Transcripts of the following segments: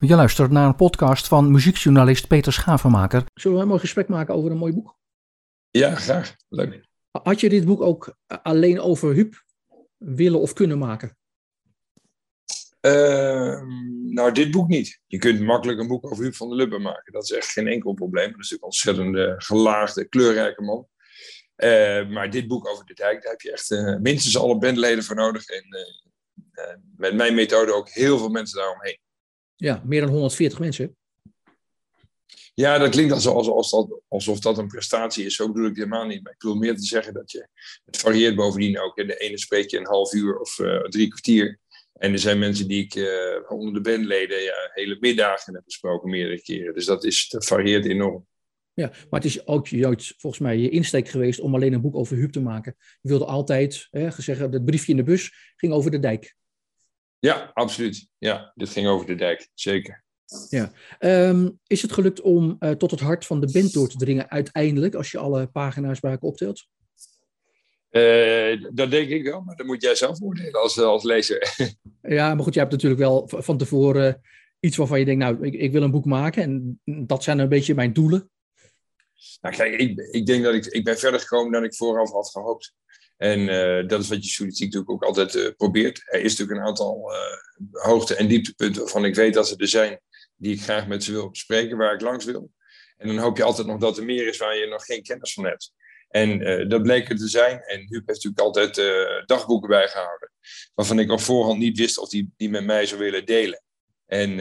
Je luistert naar een podcast van muziekjournalist Peter Schavenmaker. Zullen we een mooi gesprek maken over een mooi boek? Ja, graag. Leuk. Had je dit boek ook alleen over Huub willen of kunnen maken? Uh, nou, dit boek niet. Je kunt makkelijk een boek over Huub van der Lubbe maken. Dat is echt geen enkel probleem. Dat is natuurlijk een ontzettend gelaagde, kleurrijke man. Uh, maar dit boek over de dijk, daar heb je echt uh, minstens alle bandleden voor nodig. En eh, met mijn methode ook heel veel mensen daaromheen. Ja, meer dan 140 mensen. Ja, dat klinkt alsof, dat, alsof dat een prestatie is. Zo bedoel ik helemaal niet. Maar ik bedoel meer te zeggen dat je... Het varieert bovendien ook. De ene spreek je een half uur of uh, drie kwartier. En er zijn mensen die ik uh, onder de bandleden ja, hele middagen heb besproken, meerdere keren. Dus dat, is, dat varieert enorm. Ja, maar het is ook juist volgens mij je insteek geweest om alleen een boek over Huub te maken. Je wilde altijd, hè, gezegd, het briefje in de bus ging over de dijk. Ja, absoluut. Ja, dit ging over de dijk, zeker. Ja. Um, is het gelukt om uh, tot het hart van de band door te dringen uiteindelijk, als je alle pagina's bij elkaar optelt? Uh, dat denk ik wel, maar dat moet jij zelf oordelen als, als lezer. ja, maar goed, jij hebt natuurlijk wel van tevoren iets waarvan je denkt, nou, ik, ik wil een boek maken en dat zijn een beetje mijn doelen. Nou kijk, ik, ik denk dat ik, ik ben verder gekomen dan ik vooraf had gehoopt. En uh, dat is wat je journalistiek natuurlijk ook altijd uh, probeert. Er is natuurlijk een aantal uh, hoogte- en dieptepunten waarvan ik weet dat ze er zijn, die ik graag met ze wil bespreken, waar ik langs wil. En dan hoop je altijd nog dat er meer is waar je nog geen kennis van hebt. En dat bleek er te zijn. En Huub heeft natuurlijk altijd dagboeken bijgehouden, waarvan ik op voorhand niet wist of die, die met mij zou willen delen. En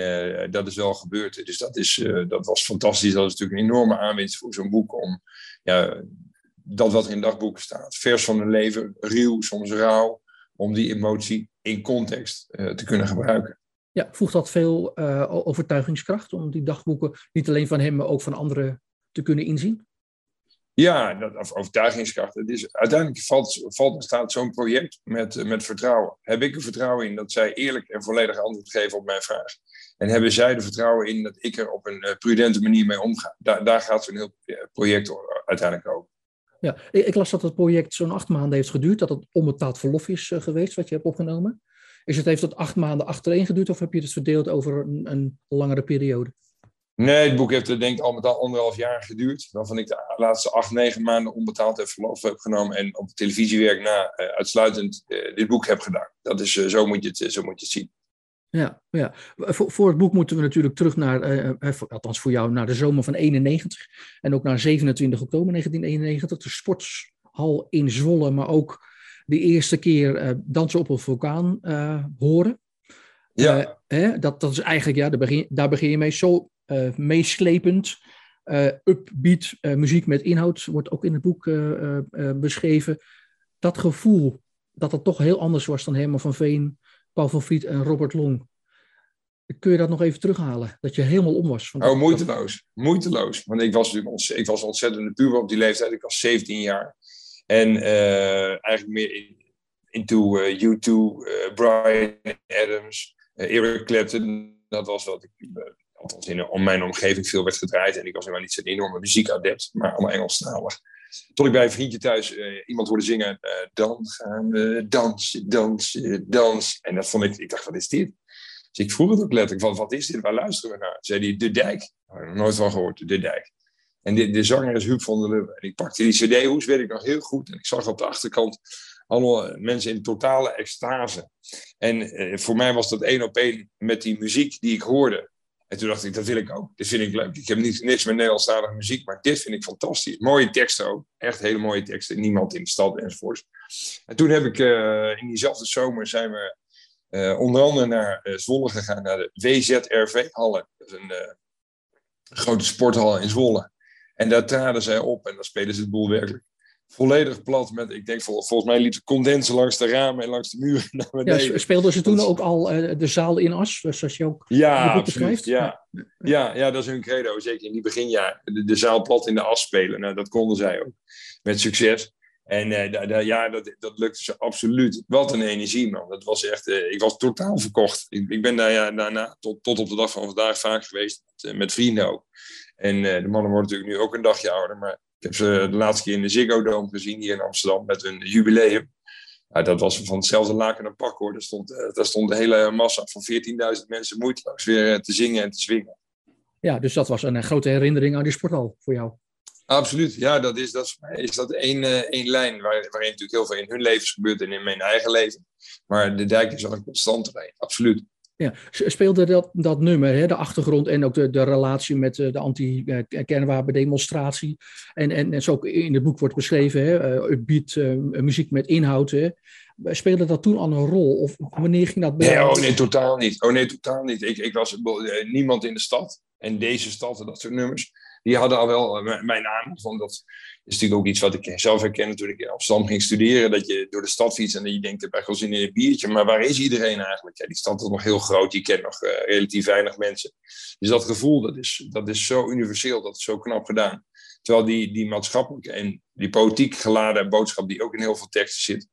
dat is wel gebeurd. Dus dat, is, dat was fantastisch. Dat is natuurlijk een enorme aanwinst voor zo'n boek om ja, dat wat in dagboeken staat. Vers van een leven, ruw, soms rauw, om die emotie in context uh, te kunnen gebruiken. Ja, voegt dat veel uh, overtuigingskracht om die dagboeken niet alleen van hem, maar ook van anderen te kunnen inzien? Ja, dat, overtuigingskracht. Het is, uiteindelijk valt, valt en staat zo'n project met, met vertrouwen. Heb ik er vertrouwen in dat zij eerlijk en volledig antwoord geven op mijn vraag? En hebben zij er vertrouwen in dat ik er op een uh, prudente manier mee omga? Daar, daar gaat zo'n heel project uiteindelijk over. Ja, ik las dat het project zo'n acht maanden heeft geduurd, dat het onbetaald verlof is uh, geweest wat je hebt opgenomen. Is het, heeft dat acht maanden achtereen geduurd of heb je het verdeeld over een, langere periode? Nee, het boek heeft denk ik al met al anderhalf jaar geduurd. Waarvan ik de laatste acht, negen maanden onbetaald verlof heb genomen. En op televisiewerk na uh, uitsluitend uh, dit boek heb gedaan. Dat is, zo, moet je het, zo moet je het zien. Ja, ja. Voor, voor het boek moeten we natuurlijk terug naar, uh, althans voor jou, naar de zomer van 91. En ook naar 27 oktober 1991, de sportshal in Zwolle, maar ook de eerste keer dansen op een vulkaan horen. Ja. Hè, dat, dat is eigenlijk, ja, daar begin, daar begin je mee. Zo meeslepend, upbeat muziek met inhoud, wordt ook in het boek beschreven. Dat gevoel dat het toch heel anders was dan Herman van Veen Paul van Vliet en Robert Long. Kun je dat nog even terughalen? Dat je helemaal om was? Van oh, moeiteloos. Moeiteloos. Want ik was ik was ontzettend puber op die leeftijd. Ik was 17 jaar. En uh, eigenlijk meer in, into uh, U2, uh, Brian Adams, Eric Clapton. Dat was wat ik, althans in om mijn omgeving veel werd gedraaid. En ik was helemaal niet zo'n enorme muziekadept, maar allemaal Engelstalig. Tot ik bij een vriendje thuis uh, iemand hoorde zingen: uh, Dan gaan we dansen, dansen, dansen. En dat vond ik, ik dacht: wat is dit? Dus ik vroeg het ook letterlijk: van, wat is dit? Waar luisteren we naar? Zei hij: De Dijk. Heb nooit van gehoord, De Dijk. En de, de zanger is Huub van der Lubbe. En ik pakte die CD-hoes, weet ik nog heel goed. En ik zag op de achterkant allemaal mensen in totale extase. En voor mij was dat één op één met die muziek die ik hoorde. En toen dacht ik, dat wil ik ook. Dit vind ik leuk. Ik heb niet, niks met Nederlandstalige muziek, maar dit vind ik fantastisch. Mooie teksten ook. Echt hele mooie teksten. Niemand in de stad enzovoorts. En toen heb ik uh, in diezelfde zomer zijn we uh, onder andere naar uh, Zwolle gegaan, naar de WZRV-hallen. Dat is een grote sporthal in Zwolle. En daar traden zij op en dan spelen ze het boel werkelijk volledig plat met, ik denk vol, volgens mij liep de condensen langs de ramen en langs de muren naar beneden. Ja, speelden ze toen ook al uh, de zaal in as, zoals je ook ja, in beschrijft? Ja. Ja. ja, dat is hun credo, zeker in die beginjaar. De, de, zaal plat in de as spelen, nou, dat konden zij ook, met succes. En uh, da, da, ja, dat, dat lukte ze absoluut. Wat een energie, man. Dat was echt, uh, ik was totaal verkocht. Ik, ik ben daar ja, daarna tot, tot op de dag van vandaag vaak geweest, met, met vrienden ook. En de mannen worden natuurlijk nu ook een dagje ouder, maar ik heb ze de laatste keer in de Ziggo Dome gezien hier in Amsterdam met een jubileum. Ja, dat was van hetzelfde laken een pak hoor. Daar stond, uh, daar stond de hele massa van 14.000 mensen moeiteloos weer te zingen en te zwingen. Ja, dus dat was een grote herinnering aan die sporthal voor jou. Absoluut, ja, dat is, dat is, is dat één, één lijn waar, waarin natuurlijk heel veel in hun levens gebeurt en in mijn eigen leven. Maar de dijk is wel een constante lijn, absoluut. Ja, speelde dat, dat nummer, hè, de achtergrond en ook de, de relatie met uh, de anti-kernwapendemonstratie. En, en, en zo in het boek wordt beschreven, hè, uh, upbeat muziek met inhoud. Hè. Speelde dat toen al een rol? Of wanneer ging dat bij nee, oh nee, totaal niet. Oh nee, totaal niet. Ik, ik was niemand in de stad. En deze stad en dat soort nummers die hadden al wel eh, mijn aandacht. Want dat is natuurlijk ook iets wat ik zelf herkende toen ik in Amsterdam ging studeren. Dat je door de stad fietst en je denkt, ik heb echt in een biertje. Maar waar is iedereen eigenlijk? Ja, die stad is nog heel groot, je kent nog uh, relatief weinig mensen. Dus dat gevoel, dat is, dat is zo universeel, dat is zo knap gedaan. Terwijl die, die maatschappelijke en die politiek geladen boodschap die ook in heel veel teksten zit,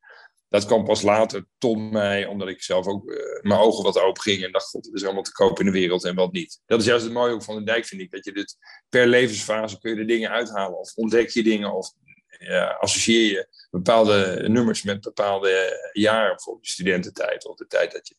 dat kwam pas later tot mij, omdat ik zelf ook uh, mijn ogen wat open ging en dacht, god, het is allemaal te koop in de wereld en wat niet. Dat is juist het mooie ook van de dijk, vind ik. Dat je dit per levensfase kun je de dingen uithalen. Of ontdek je dingen, of associeer je bepaalde nummers met bepaalde jaren. Bijvoorbeeld de studententijd, of de tijd dat je,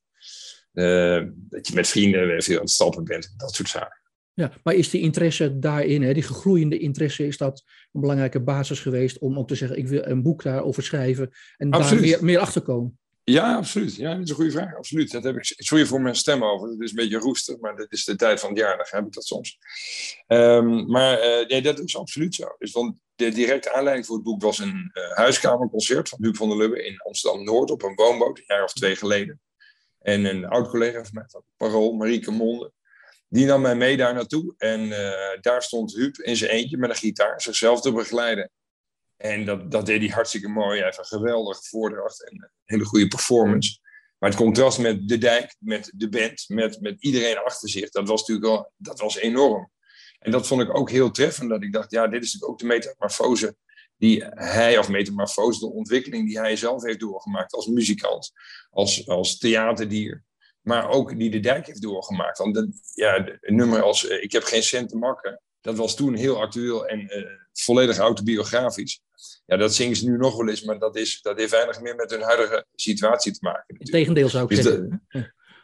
uh, dat je met vrienden veel aan het stappen bent. Dat soort zaken. Ja, maar is die interesse daarin, hè, die gegroeiende interesse, is dat een belangrijke basis geweest om ook te zeggen, ik wil een boek daarover schrijven en daar meer, meer achter komen? Ja, absoluut. Ja, dat is een goede vraag. Absoluut. Dat heb ik. Sorry voor mijn stem over. Het is een beetje roestig, maar dat is de tijd van het jaar. Dan heb ik dat soms. Um, maar uh, nee, dat is absoluut zo. Dus dan de directe aanleiding voor het boek was een uh, huiskamerconcert van Huub van der Lubbe in Amsterdam Noord op een woonboot, een jaar of twee geleden. En een oud collega van mij van Parool, Marieke Monde, die nam mij mee daar naartoe. En uh, daar stond Huub in zijn eentje met een gitaar zichzelf te begeleiden. En dat, dat deed hij hartstikke mooi. Hij heeft een geweldig voordracht en een hele goede performance. Maar het contrast met de dijk, met de band, met, met iedereen achter zich, dat was natuurlijk wel dat was enorm. En dat vond ik ook heel treffend. Dat ik dacht, ja, dit is natuurlijk ook de metamorfose die hij, of metamorfose, de ontwikkeling die hij zelf heeft doorgemaakt als muzikant, als, als theaterdier maar ook die de dijk heeft doorgemaakt. Want dat, ja, een nummer als uh, Ik heb geen cent te makken, dat was toen heel actueel en uh, volledig autobiografisch. Ja, dat zingen ze nu nog wel eens, maar dat, is, dat heeft weinig meer met hun huidige situatie te maken. Integendeel zou ik dus zeggen.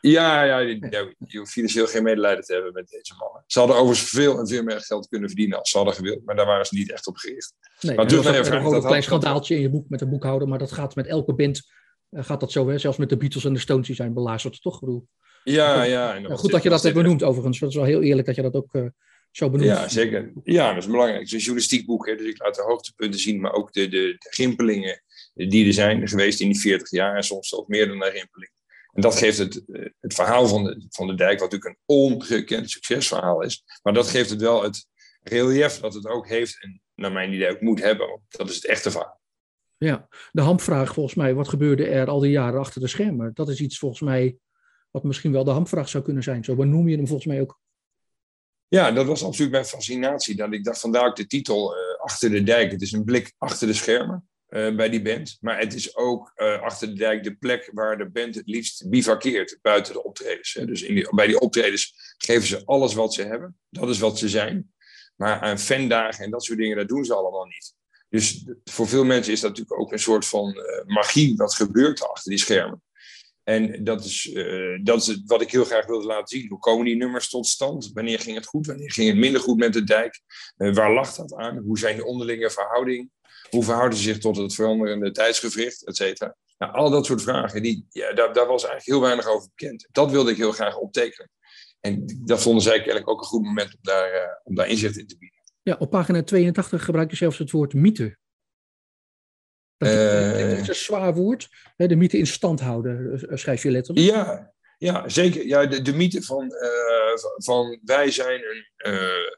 ja, ja, je, je hoeft financieel geen medelijden te hebben met deze mannen. Ze hadden overigens veel en veel meer geld kunnen verdienen als ze hadden gewild, maar daar waren ze niet echt op gericht. Nee, maar terug naar je vraag. een klein schandaaltje in je boek met een boekhouder, maar dat gaat met elke band eh, gaat dat zo, hè? zelfs met de Beatles en de Stones, die zijn belazerd, toch? Bedoel, ja, ja. En goed dat je dat hebt benoemd, overigens. Dat is wel heel eerlijk dat je dat ook uh, zo benoemt. Ja, zeker. Ja, dat is belangrijk. Het is een journalistiek boek, hè, dus ik laat de hoogtepunten zien, maar ook de, de, de rimpelingen die er zijn geweest in die 40 jaar en soms zelfs meer dan een rimpeling. En dat geeft het, eh, het verhaal van de, van de dijk, wat natuurlijk een ongekend succesverhaal is. Maar dat geeft het wel het relief dat het ook heeft en naar mijn idee ook moet hebben. Want dat is het echte verhaal. Ja, de hamvraag volgens mij, wat gebeurde er al die jaren achter de schermen? Dat is iets volgens mij wat misschien wel de hamvraag zou kunnen zijn. Zo benoem je hem volgens mij ook. Ja, dat was absoluut mijn fascinatie. Dat ik dacht, vandaar ook de titel uh, Achter de Dijk. Het is een blik achter de schermen uh, bij die band. Maar het is ook uh, achter de dijk de plek waar de band het liefst bivakkeert buiten de optredens. Hè. Dus in bij die optredens geven ze alles wat ze hebben. Dat is wat ze zijn. Maar aan fandagen en dat soort dingen, dat doen ze allemaal niet. Dus voor veel mensen is dat natuurlijk ook een soort van uh, magie wat gebeurt achter die schermen. En dat is, uh, dat is wat ik heel graag wilde laten zien. Hoe komen die nummers tot stand? Wanneer ging het goed? Wanneer ging het minder goed met de dijk? Uh, waar lag dat aan? Hoe zijn de onderlinge verhoudingen? Hoe verhouden ze zich tot het veranderende tijdsgevricht, et cetera? Nou, al dat soort vragen, die, ja, daar, daar was eigenlijk heel weinig over bekend. Dat wilde ik heel graag optekenen. En dat vonden zij eigenlijk ook een goed moment om daar, om daar inzicht in te bieden. Ja, op pagina 82 gebruik je zelfs het woord mythe. Dat uh, is een zwaar woord. De mythe in stand houden, eh, schrijf je letterlijk. Ja, ja zeker. Ja, de, de mythe van, uh, van wij zijn een, uh,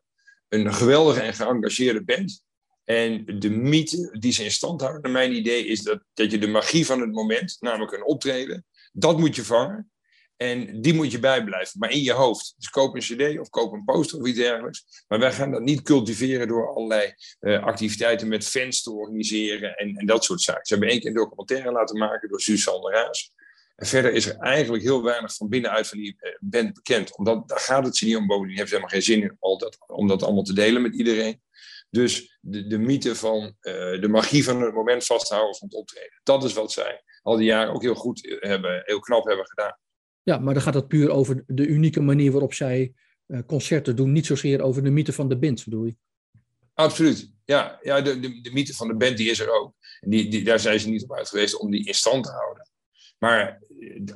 een geweldige en geëngageerde band. En de mythe die ze in stand houden, naar mijn idee, is dat, dat je de magie van het moment, namelijk een optreden, dat moet je vangen. En die moet je bijblijven, maar in je hoofd. Dus koop een cd of koop een poster of iets dergelijks. Maar wij gaan dat niet cultiveren door allerlei uh, activiteiten met fans te organiseren en, en dat soort zaken. Ze hebben één keer een documentaire laten maken door Suzanne Raas. En verder is er eigenlijk heel weinig van binnenuit van die uh, band bekend. Omdat daar gaat het ze niet om. Bovendien heeft ze helemaal geen zin in om dat, om dat allemaal te delen met iedereen. Dus de, de mythe van uh, de magie van het moment vasthouden van het optreden. Dat is wat zij al die jaren ook heel goed hebben, heel knap hebben gedaan. Ja, maar dan gaat het puur over de unieke manier waarop zij uh, concerten doen. Niet zozeer over de mythe van de band, bedoel je? Absoluut. Ja, ja de, de, de mythe van de band die is er ook. En die, die, daar zijn ze niet op uit geweest om die in stand te houden. Maar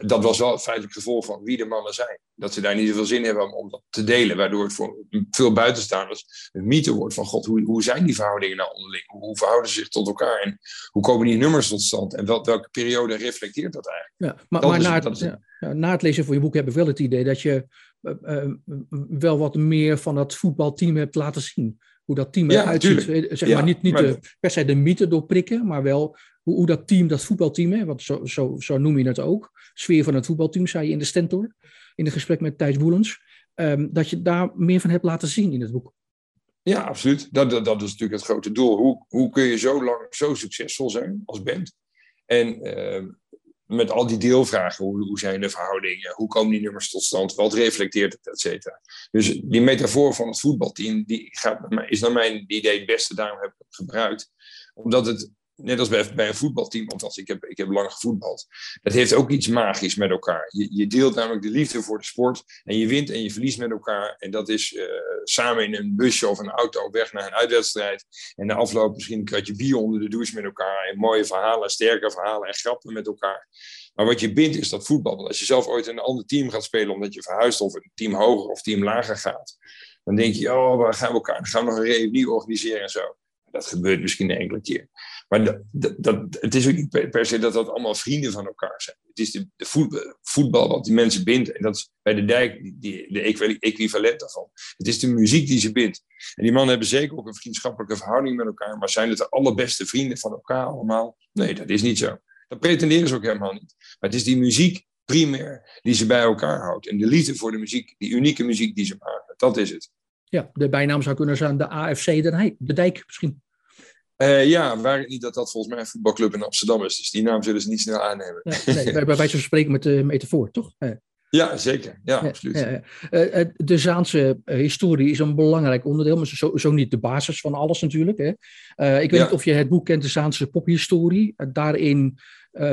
dat was wel het feitelijk gevolg van wie de mannen zijn. Dat ze daar niet zoveel zin hebben om, dat te delen. Waardoor het voor veel buitenstaanders een mythe wordt van... God, hoe, hoe zijn die verhoudingen nou onderling? Hoe, verhouden ze zich tot elkaar? En hoe komen die nummers tot stand? En wel, welke periode reflecteert dat eigenlijk? Ja, maar, maar na, het, ja, na het lezen van je boek heb ik wel het idee dat je... Uh, wel wat meer van dat voetbalteam hebt laten zien hoe dat team eruit ja, ziet. Zeg maar niet, niet de, per se de mythe doorprikken, maar wel hoe, dat team, dat voetbalteam, hè, want zo, zo, noem je het ook, sfeer van het voetbalteam, zei je in de Stentor, in het gesprek met Thijs Boelens, um, dat je daar meer van hebt laten zien in het boek. Ja, absoluut. Dat, dat, is natuurlijk het grote doel. Hoe, hoe kun je zo lang zo succesvol zijn als band? En uh, met al die deelvragen, hoe, hoe zijn de verhoudingen, hoe komen die nummers tot stand, wat reflecteert het, et cetera. Dus die metafoor van het voetbalteam, die gaat, is naar mijn idee het beste, daarom heb ik het gebruikt. Omdat het net als bij, bij een voetbalteam, althans ik heb, ik heb lang gevoetbald, dat heeft ook iets magisch met elkaar. Je, je deelt namelijk de liefde voor de sport en je wint en je verliest met elkaar. En dat is uh, samen in een busje of een auto op weg naar een uitwedstrijd. En de afloop misschien een kratje bier onder de douche met elkaar. En mooie verhalen, sterke verhalen en grappen met elkaar. Maar wat je bindt is dat voetbal. Als je zelf ooit in een ander team gaat spelen omdat je verhuist of een team hoger of team lager gaat. Dan denk je, oh, waar gaan we elkaar? Dan gaan we nog een reunie organiseren en zo. Dat gebeurt misschien enkele keer. Maar het is ook niet per, se dat dat allemaal vrienden van elkaar zijn. Het is de, de voetbal, wat die mensen bindt. En dat is bij de dijk die, de equivalent daarvan. Het is de muziek die ze bindt. En die mannen hebben zeker ook een vriendschappelijke verhouding met elkaar. Maar zijn het de allerbeste vrienden van elkaar allemaal? Nee, dat is niet zo. Dat pretenderen ze ook helemaal niet. Maar het is die muziek primair die ze bij elkaar houdt. En de liefde voor de muziek, die unieke muziek die ze maken. Dat is het. Ja, de bijnaam zou kunnen zijn de AFC De Dijk misschien. Uh, ja, waar niet dat dat volgens mij een voetbalclub in Amsterdam is. Dus die naam zullen ze niet snel aannemen. nee, bij wijze van spreken met de metafoor, toch? Ja, zeker. Ja, absoluut. Ja, uh, de Zaanse historie is een belangrijk onderdeel, maar zo, zo niet de basis van alles natuurlijk. Hè. ik weet niet of je het boek kent, de Zaanse pophistorie. daarin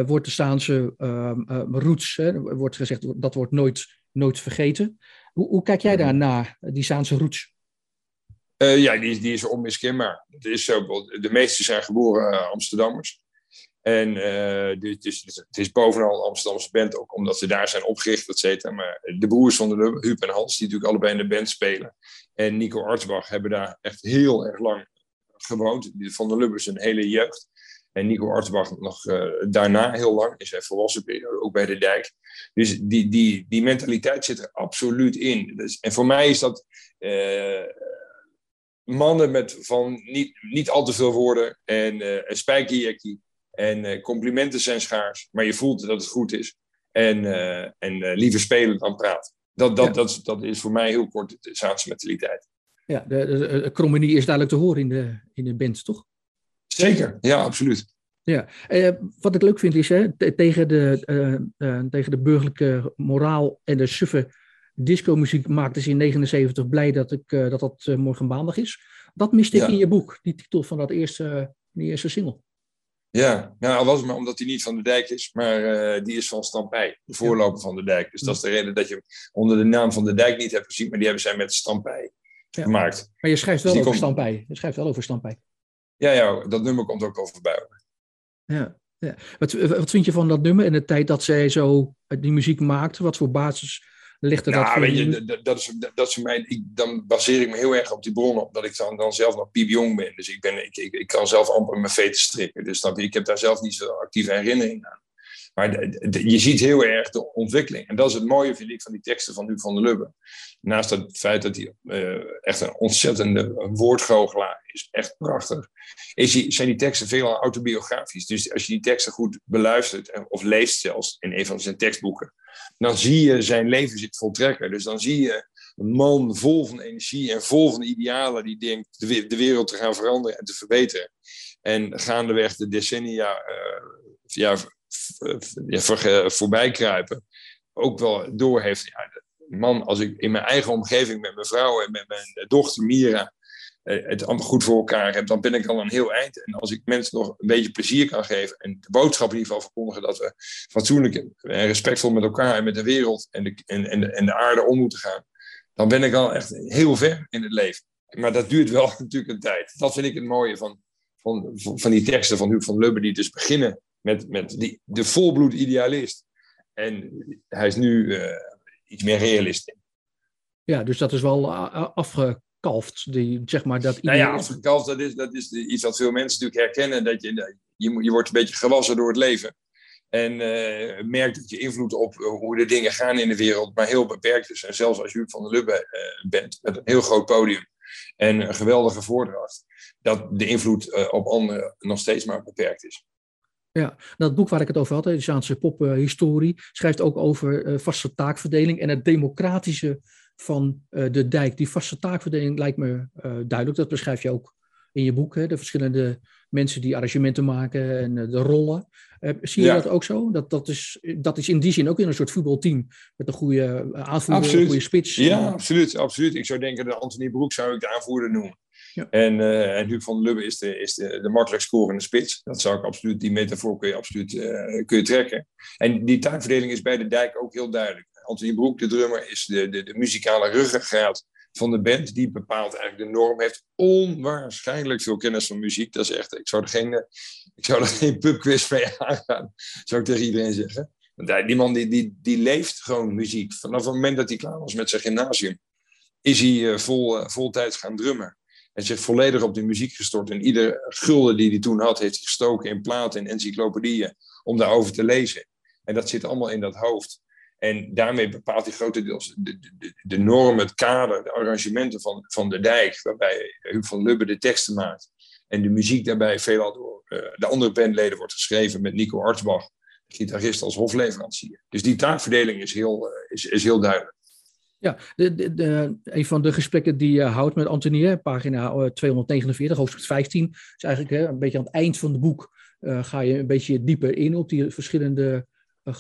wordt de Zaanse ehm, roots, hè, wordt gezegd, dat wordt nooit, nooit vergeten. Hoe, hoe kijk jij daar naar, die Zaanse roots? Uh, ja, die, die is onmiskenbaar. Het is zo, de meeste zijn geboren uh, Amsterdammers. En het, is, het is bovenal Amsterdamse band, ook omdat ze daar zijn opgericht, et cetera. Maar de broers van de Huub en Hans, die natuurlijk allebei in de band spelen, en Nico Artsbach hebben daar echt heel erg lang gewoond. Van de Lubbe een hele jeugd. En Nico Artsbach nog daarna heel lang, in zijn volwassen ook bij de dijk. Dus die, die, die mentaliteit zit er absoluut in. Dus, en voor mij is dat mannen met van niet, niet al te veel woorden en uh, een. En complimenten zijn schaars, maar je voelt dat het goed is. En, en liever spelen dan praten. Dat, dat, dat, dat is voor mij heel kort de Zaanse mentaliteit. Ja, de, de, de krommenie is duidelijk te horen in de, in de band, toch? Zeker, ja, absoluut. Ja, eh, wat ik leuk vind is, hè, tegen, de, uh, uh, tegen de burgerlijke moraal en de suffe disco-muziek maakte ze in 79 blij dat ik, dat, dat morgen maandag is. Dat miste ik in je boek, die titel van dat eerste, die eerste single. Ja, nou, al was het maar omdat hij niet van de dijk is, maar die is van Stampij, de voorloper van de dijk. Dus dat is de reden dat je onder de naam van de dijk niet hebt gezien, maar die hebben zij met Stampij gemaakt. Maar je schrijft wel dus over komt... Stampij. Je schrijft wel over Stampij. Ja, ja, dat nummer komt ook al voorbij. Ja, ja. Wat, wat vind je van dat nummer en de tijd dat zij zo die muziek maakte? Wat voor basis ligt er nou, dat weet je, dat, dat, is, dat is mijn, ik, dan baseer ik me heel erg op die bronnen, omdat ik dan, dan zelf nog piepjong ben. Dus ik, ben, ik, ik, ik kan zelf amper mijn veten strikken. Dus dan, ik heb daar zelf niet zo actieve herinnering aan. Maar je ziet heel erg de ontwikkeling. En dat is het mooie, vind ik, van die teksten van Huub van der Lubbe. Naast het feit dat hij uh, echt een ontzettende woordgoochelaar is, echt prachtig, is zijn die teksten veelal autobiografisch. Dus als je die teksten goed beluistert, of leest zelfs in een van zijn tekstboeken, dan zie je zijn leven zit voltrekken. Dus dan zie je een man vol van energie en vol van idealen die denkt de, wereld te gaan veranderen en te verbeteren. En gaandeweg de decennia ja, ja, voor, voorbij kruipen, ook wel door heeft. Ja, man, als ik in mijn eigen omgeving met mijn vrouw en met mijn dochter Mira het allemaal goed voor elkaar heb, dan ben ik al een heel eind. En als ik mensen nog een beetje plezier kan geven en de boodschap in ieder geval verkondigen dat we fatsoenlijk en respectvol met elkaar en met de wereld en de, en, en de, en de aarde om moeten gaan, dan ben ik al echt heel ver in het leven. Maar dat duurt wel natuurlijk een tijd. Dat vind ik het mooie van, van, van die teksten van Huub van Lubbe, die dus beginnen met, met die, de volbloed idealist. En hij is nu uh, iets meer realist. Ja, dus dat is wel afgekalfd. Die, zeg maar, dat nou ja, afgekalfd, dat is, dat is iets wat veel mensen natuurlijk herkennen. Dat je, je, je wordt een beetje gewassen door het leven. En uh, merkt dat je invloed op hoe de dingen gaan in de wereld maar heel beperkt is. En zelfs als je van der Lubbe uh, bent, met een heel groot podium en een geweldige voordracht, dat de invloed uh, op anderen nog steeds maar beperkt is. Ja, dat boek waar ik het over had, de Zaanse pophistorie, schrijft ook over vaste taakverdeling en het democratische van de dijk. Die vaste taakverdeling lijkt me duidelijk, dat beschrijf je ook in je boek, hè, de verschillende mensen die arrangementen maken en de rollen. Zie je dat ook zo? Dat, dat, is, dat is in die zin ook in een soort voetbalteam met een goede aanvoerder, een goede spits. Ja, absoluut, absoluut. Ik zou denken dat Anthony Broek zou ik de aanvoerder noemen. En, uh, en Huub van Lubbe is de, is de, de makkelijk scorende spits. Dat zou ik absoluut, die metafoor kun je absoluut uh, kun je trekken. En die taakverdeling is bij de dijk ook heel duidelijk. Anthony Broek, de drummer, is de, de, de muzikale ruggengraat van de band. Die bepaalt eigenlijk de norm. Heeft onwaarschijnlijk veel kennis van muziek. Dat is echt, ik zou er geen, ik zou er geen pubquiz mee aangaan. Zou ik tegen iedereen zeggen. Want die man die, die, die leeft gewoon muziek. Vanaf het moment dat hij klaar was met zijn gymnasium. Is hij vol, uh, voltijds gaan drummen. En zich volledig op de muziek gestort. En ieder gulden die hij toen had, heeft hij gestoken in platen en encyclopedieën. Om daarover te lezen. En dat zit allemaal in dat hoofd. En daarmee bepaalt hij grotendeels de, de, de norm, het kader, de arrangementen van, van de dijk, waarbij Huub van Lubbe de teksten maakt. En de muziek daarbij veelal door uh, de andere bandleden wordt geschreven met Nico Artsbach, gitarist als hofleverancier. Dus die taakverdeling is heel, uh, is, is heel duidelijk. Ja, de, de, de, een van de gesprekken die je houdt met Antonie, pagina 249, hoofdstuk 15, is eigenlijk hè, een beetje aan het eind van het boek. Uh, ga je een beetje dieper in op die verschillende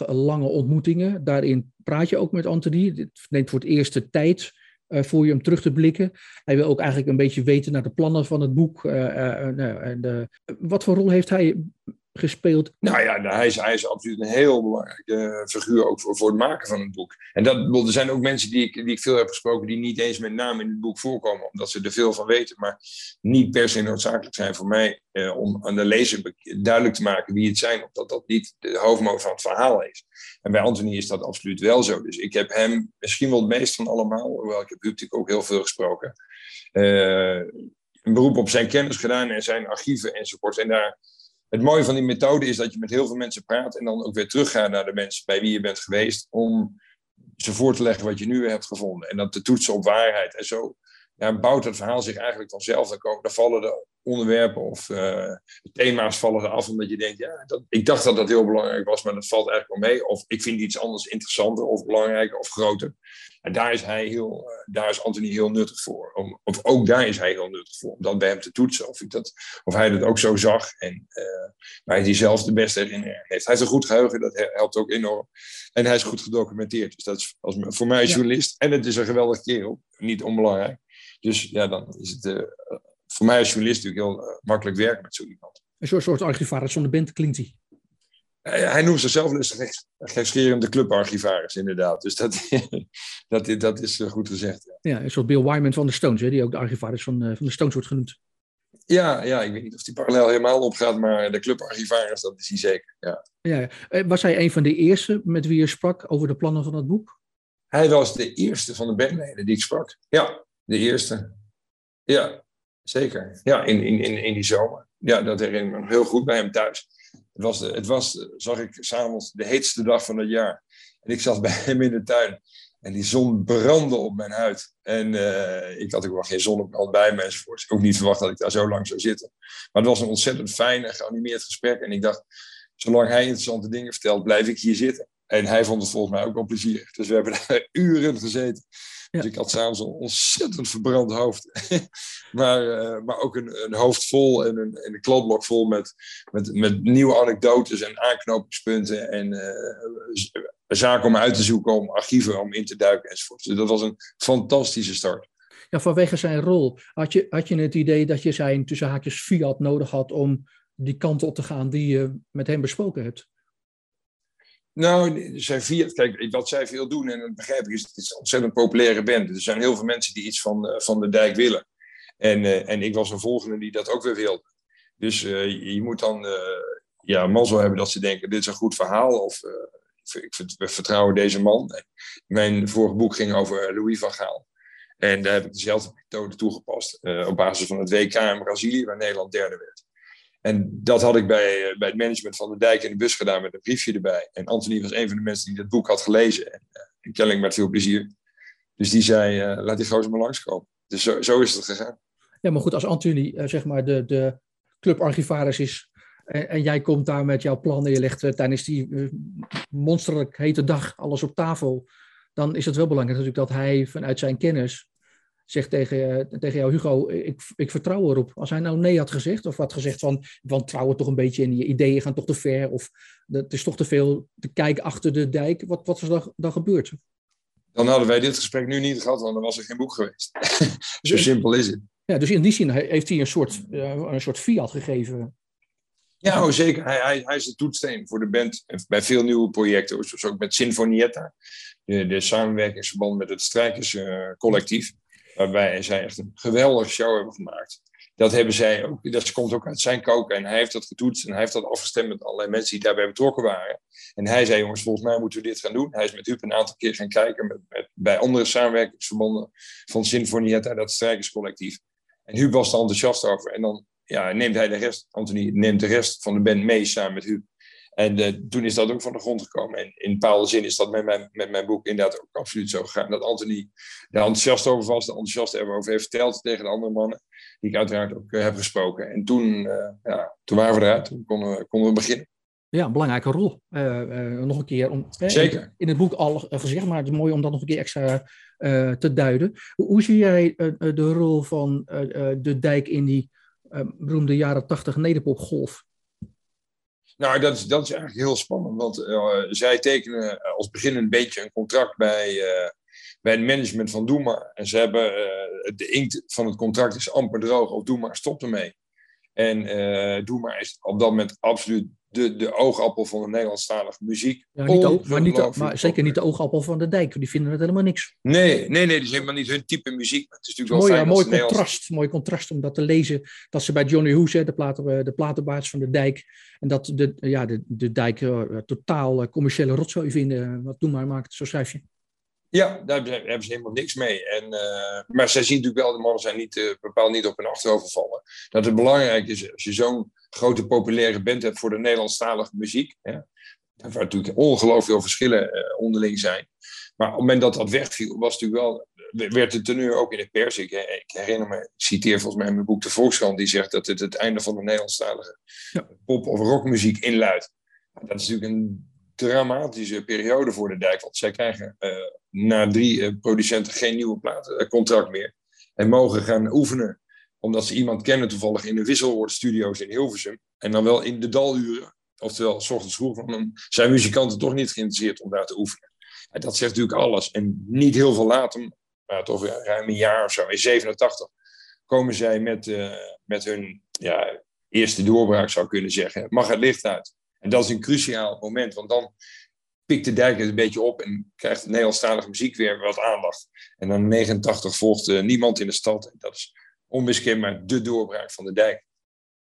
lange ontmoetingen. Daarin praat je ook met Anthony. Het neemt voor het eerst de tijd voor je hem terug te blikken. Hij wil ook eigenlijk een beetje weten naar de plannen van het boek. En, wat voor rol heeft hij gespeeld? Nou ja, nou, hij is, hij is absoluut een heel belangrijke figuur ook voor, voor het maken van het boek. En dat, er zijn ook mensen die ik, die ik veel heb gesproken die niet eens met naam in het boek voorkomen, omdat ze er veel van weten, maar niet per se noodzakelijk zijn voor mij eh, om aan de lezer duidelijk te maken wie het zijn, omdat dat niet de hoofdmoot van het verhaal is. En bij Anthony is dat absoluut wel zo. Dus ik heb hem misschien wel het meest van allemaal, hoewel ik heb natuurlijk ook heel veel gesproken, uh, een beroep op zijn kennis gedaan en zijn archieven enzovoort. En daar het mooie van die methode is dat je met heel veel mensen praat en dan ook weer teruggaat naar de mensen bij wie je bent geweest om ze voor te leggen wat je nu hebt gevonden en dan te toetsen op waarheid. En zo ja, bouwt het verhaal zich eigenlijk vanzelf. Dan, komen, dan vallen de onderwerpen of uh, thema's vallen er af omdat je denkt, ja, dat, ik dacht dat dat heel belangrijk was, maar dat valt eigenlijk wel mee. Of ik vind iets anders interessanter of belangrijker of groter. En daar is hij heel, uh, daar is Anthony heel nuttig voor. Om, of ook daar is hij heel nuttig voor, om dat bij hem te toetsen. Of, ik dat, of hij dat ook zo zag en uh, waar hij zelf de beste herinnering heeft. Hij heeft een goed geheugen, dat helpt ook enorm. En hij is goed gedocumenteerd. Dus dat is als, voor mij als journalist. En het is een geweldig kerel, niet onbelangrijk. Dus ja, dan is het uh, voor mij als journalist natuurlijk heel uh, makkelijk werken met zo iemand. Een soort, soort archivaris van de band klinkt hij. Uh, hij noemt zichzelf dus gekscherende clubarchivaris, inderdaad. Dus dat, dat, dat is goed gezegd. Ja. ja. een soort Bill Wyman van de Stones, hè, die ook de archivaris van, van de Stones wordt genoemd. Ja, ja, ik weet niet of die parallel helemaal opgaat, maar de clubarchivaris, dat is hij zeker. Ja. Ja, was hij een van de eerste met wie je sprak over de plannen van het boek? Hij was de eerste van de bandleden die ik sprak. Ja, de eerste. Ja, zeker. Ja, in, in, in, in die zomer. Ja, dat herinner ik me heel goed bij hem thuis. Het was, het was zag ik s'avonds, de heetste dag van het jaar. En ik zat bij hem in de tuin. En die zon brandde op mijn huid. En uh, ik had ook wel geen zonnebrand bij me enzovoort. Ook niet verwacht dat ik daar zo lang zou zitten. Maar het was een ontzettend fijn en geanimeerd gesprek. En ik dacht, zolang hij interessante dingen vertelt, blijf ik hier zitten. En hij vond het volgens mij ook wel plezierig. Dus we hebben daar uren gezeten. Dus ik had s'avonds een ontzettend verbrand hoofd. maar, uh, maar ook een, een, hoofd vol en een, een kladblok vol met, met, met nieuwe anekdotes en aanknopingspunten. En uh, zaken om uit te zoeken, om archieven om in te duiken enzovoort. Dus dat was een fantastische start. Ja, vanwege zijn rol. Had je, had je het idee dat je zijn tussen haakjes fiat nodig had om die kant op te gaan die je met hem besproken hebt? Nou, zijn Fiat, kijk, wat zij veel doen, en dat begrijp ik, is het een ontzettend populaire band. Er zijn heel veel mensen die iets van, uh, van de dijk willen. En, uh, en ik was een volgende die dat ook weer wilde. Dus uh, je, je moet dan ja, mazzel hebben dat ze denken, dit is een goed verhaal. Of ik, we vertrouwen deze man. Mijn vorige boek ging over Louis van Gaal. En daar heb ik dezelfde methode toegepast. op basis van het WK in Brazilië, waar Nederland derde werd. En dat had ik bij, eh, bij het management van de dijk in de bus gedaan met een briefje erbij. En Anthony was een van de mensen die dat boek had gelezen. En uh, met veel plezier. Dus die zei, uh, laat die gozer maar langskomen. Dus zo, zo is het gegaan. Ja, maar goed, als Anthony zeg maar de, de clubarchivaris is... En, en, jij komt daar met jouw plan en je legt tijdens die monsterlijk hete dag alles op tafel... dan is het wel belangrijk natuurlijk dat hij vanuit zijn kennis zegt tegen, tegen jou, Hugo, ik, ik vertrouw erop. Als hij nou nee had gezegd, of had gezegd van, van trouw toch een beetje in je ideeën gaan toch te ver, of het is toch te veel te kijken achter de dijk, wat, wat was er dan gebeurd? Dan hadden wij dit gesprek nu niet gehad, want dan was er geen boek geweest. Zo simpel is het. Ja, dus in die zin heeft hij een soort, uh, een soort fiat gegeven. Ja, oh, zeker. Hij, hij, hij is de toetsteen voor de band bij veel nieuwe projecten, zoals ook met Sinfonietta, de, de samenwerkingsverband met het Strijkerscollectief. Uh, Waarbij zij echt een geweldige show hebben gemaakt. Dat hebben zij ook, dat komt ook uit zijn koken. En hij heeft dat getoetst en hij heeft dat afgestemd met allerlei mensen die daarbij betrokken waren. En hij zei, jongens, volgens mij moeten we dit gaan doen. Hij is met Huub een aantal keer gaan kijken met, bij andere samenwerkingsverbonden van Sinfonietta, dat strijkerscollectief. En Huub was er enthousiast over. En dan ja, neemt hij de rest, Anthony neemt de rest van de band mee samen met Huub. En uh, toen is dat ook van de grond gekomen. En in bepaalde zin is dat met mijn, met mijn boek inderdaad ook absoluut zo gegaan. Dat Anthony daar enthousiast over was, de enthousiast erover heeft verteld tegen de andere mannen, die ik uiteraard ook uh, heb gesproken. En toen, uh, ja, toen waren we eruit, toen konden we, konden we beginnen. Ja, een belangrijke rol. nog een keer. Om, Zeker. In het boek al gezegd, maar het is mooi om dat nog een keer extra te duiden. Hoe, hoe, zie jij de rol van de dijk in die beroemde jaren tachtig nederpopgolf? Nou, dat is, dat is eigenlijk heel spannend, want uh, zij tekenen als begin een beetje een contract bij, uh, bij het management van Doema. En ze hebben, uh, de inkt van het contract is amper droog, of Doema stopt ermee. En uh, Doema is op dat moment absoluut de, de oogappel van de Nederlandstalige muziek. Ja, niet ook, maar, niet, maar zeker niet de oogappel van de dijk. Die vinden het helemaal niks. Nee, nee, nee, dat is helemaal niet hun type muziek. het is natuurlijk mooi, wel fijn mooi contrast, mooi contrast om dat te lezen. Dat ze bij Johnny Hoes, de, platen, de platenbaas van de dijk, en dat de, ja, de, de dijk uh, totaal uh, commerciële rotzooi vinden. Wat Doe maar maakt, zo schrijf je. Ja, daar hebben ze helemaal niks mee. En, uh, maar zij zien natuurlijk wel, de mannen zijn niet, uh, bepaald niet op hun achterover vallen. Dat het belangrijk is, als je zo'n grote populaire band hebt voor de Nederlandstalige muziek, hè, waar natuurlijk ongelooflijk veel verschillen uh, onderling zijn. Maar op het moment dat dat wegviel, was natuurlijk wel, werd de teneur ook in de pers. Ik, ik herinner me, ik citeer volgens mij in mijn boek De Volkskrant, die zegt dat het het einde van de Nederlandstalige ja. pop- of rockmuziek inluidt. Dat is natuurlijk een dramatische periode voor de dijk. Want zij krijgen uh, na drie uh, producenten geen nieuwe platencontract uh, meer. En mogen gaan oefenen. Omdat ze iemand kennen toevallig in de wisselwoordstudio's in Hilversum. En dan wel in de daluren. Oftewel, s ochtends vroeg. Zijn muzikanten toch niet geïnteresseerd om daar te oefenen. En dat zegt natuurlijk alles. En niet heel veel later, maar toch ruim een jaar of zo, in 87, komen zij met, met hun ja, eerste doorbraak, zou kunnen zeggen. Mag het licht uit. En dat is een cruciaal moment, want dan pikt de dijk het een beetje op en krijgt de Nederlandstalige muziek weer wat aandacht. En dan in 89 volgt uh, niemand in de stad. En dat is onmiskenbaar de doorbraak van de dijk.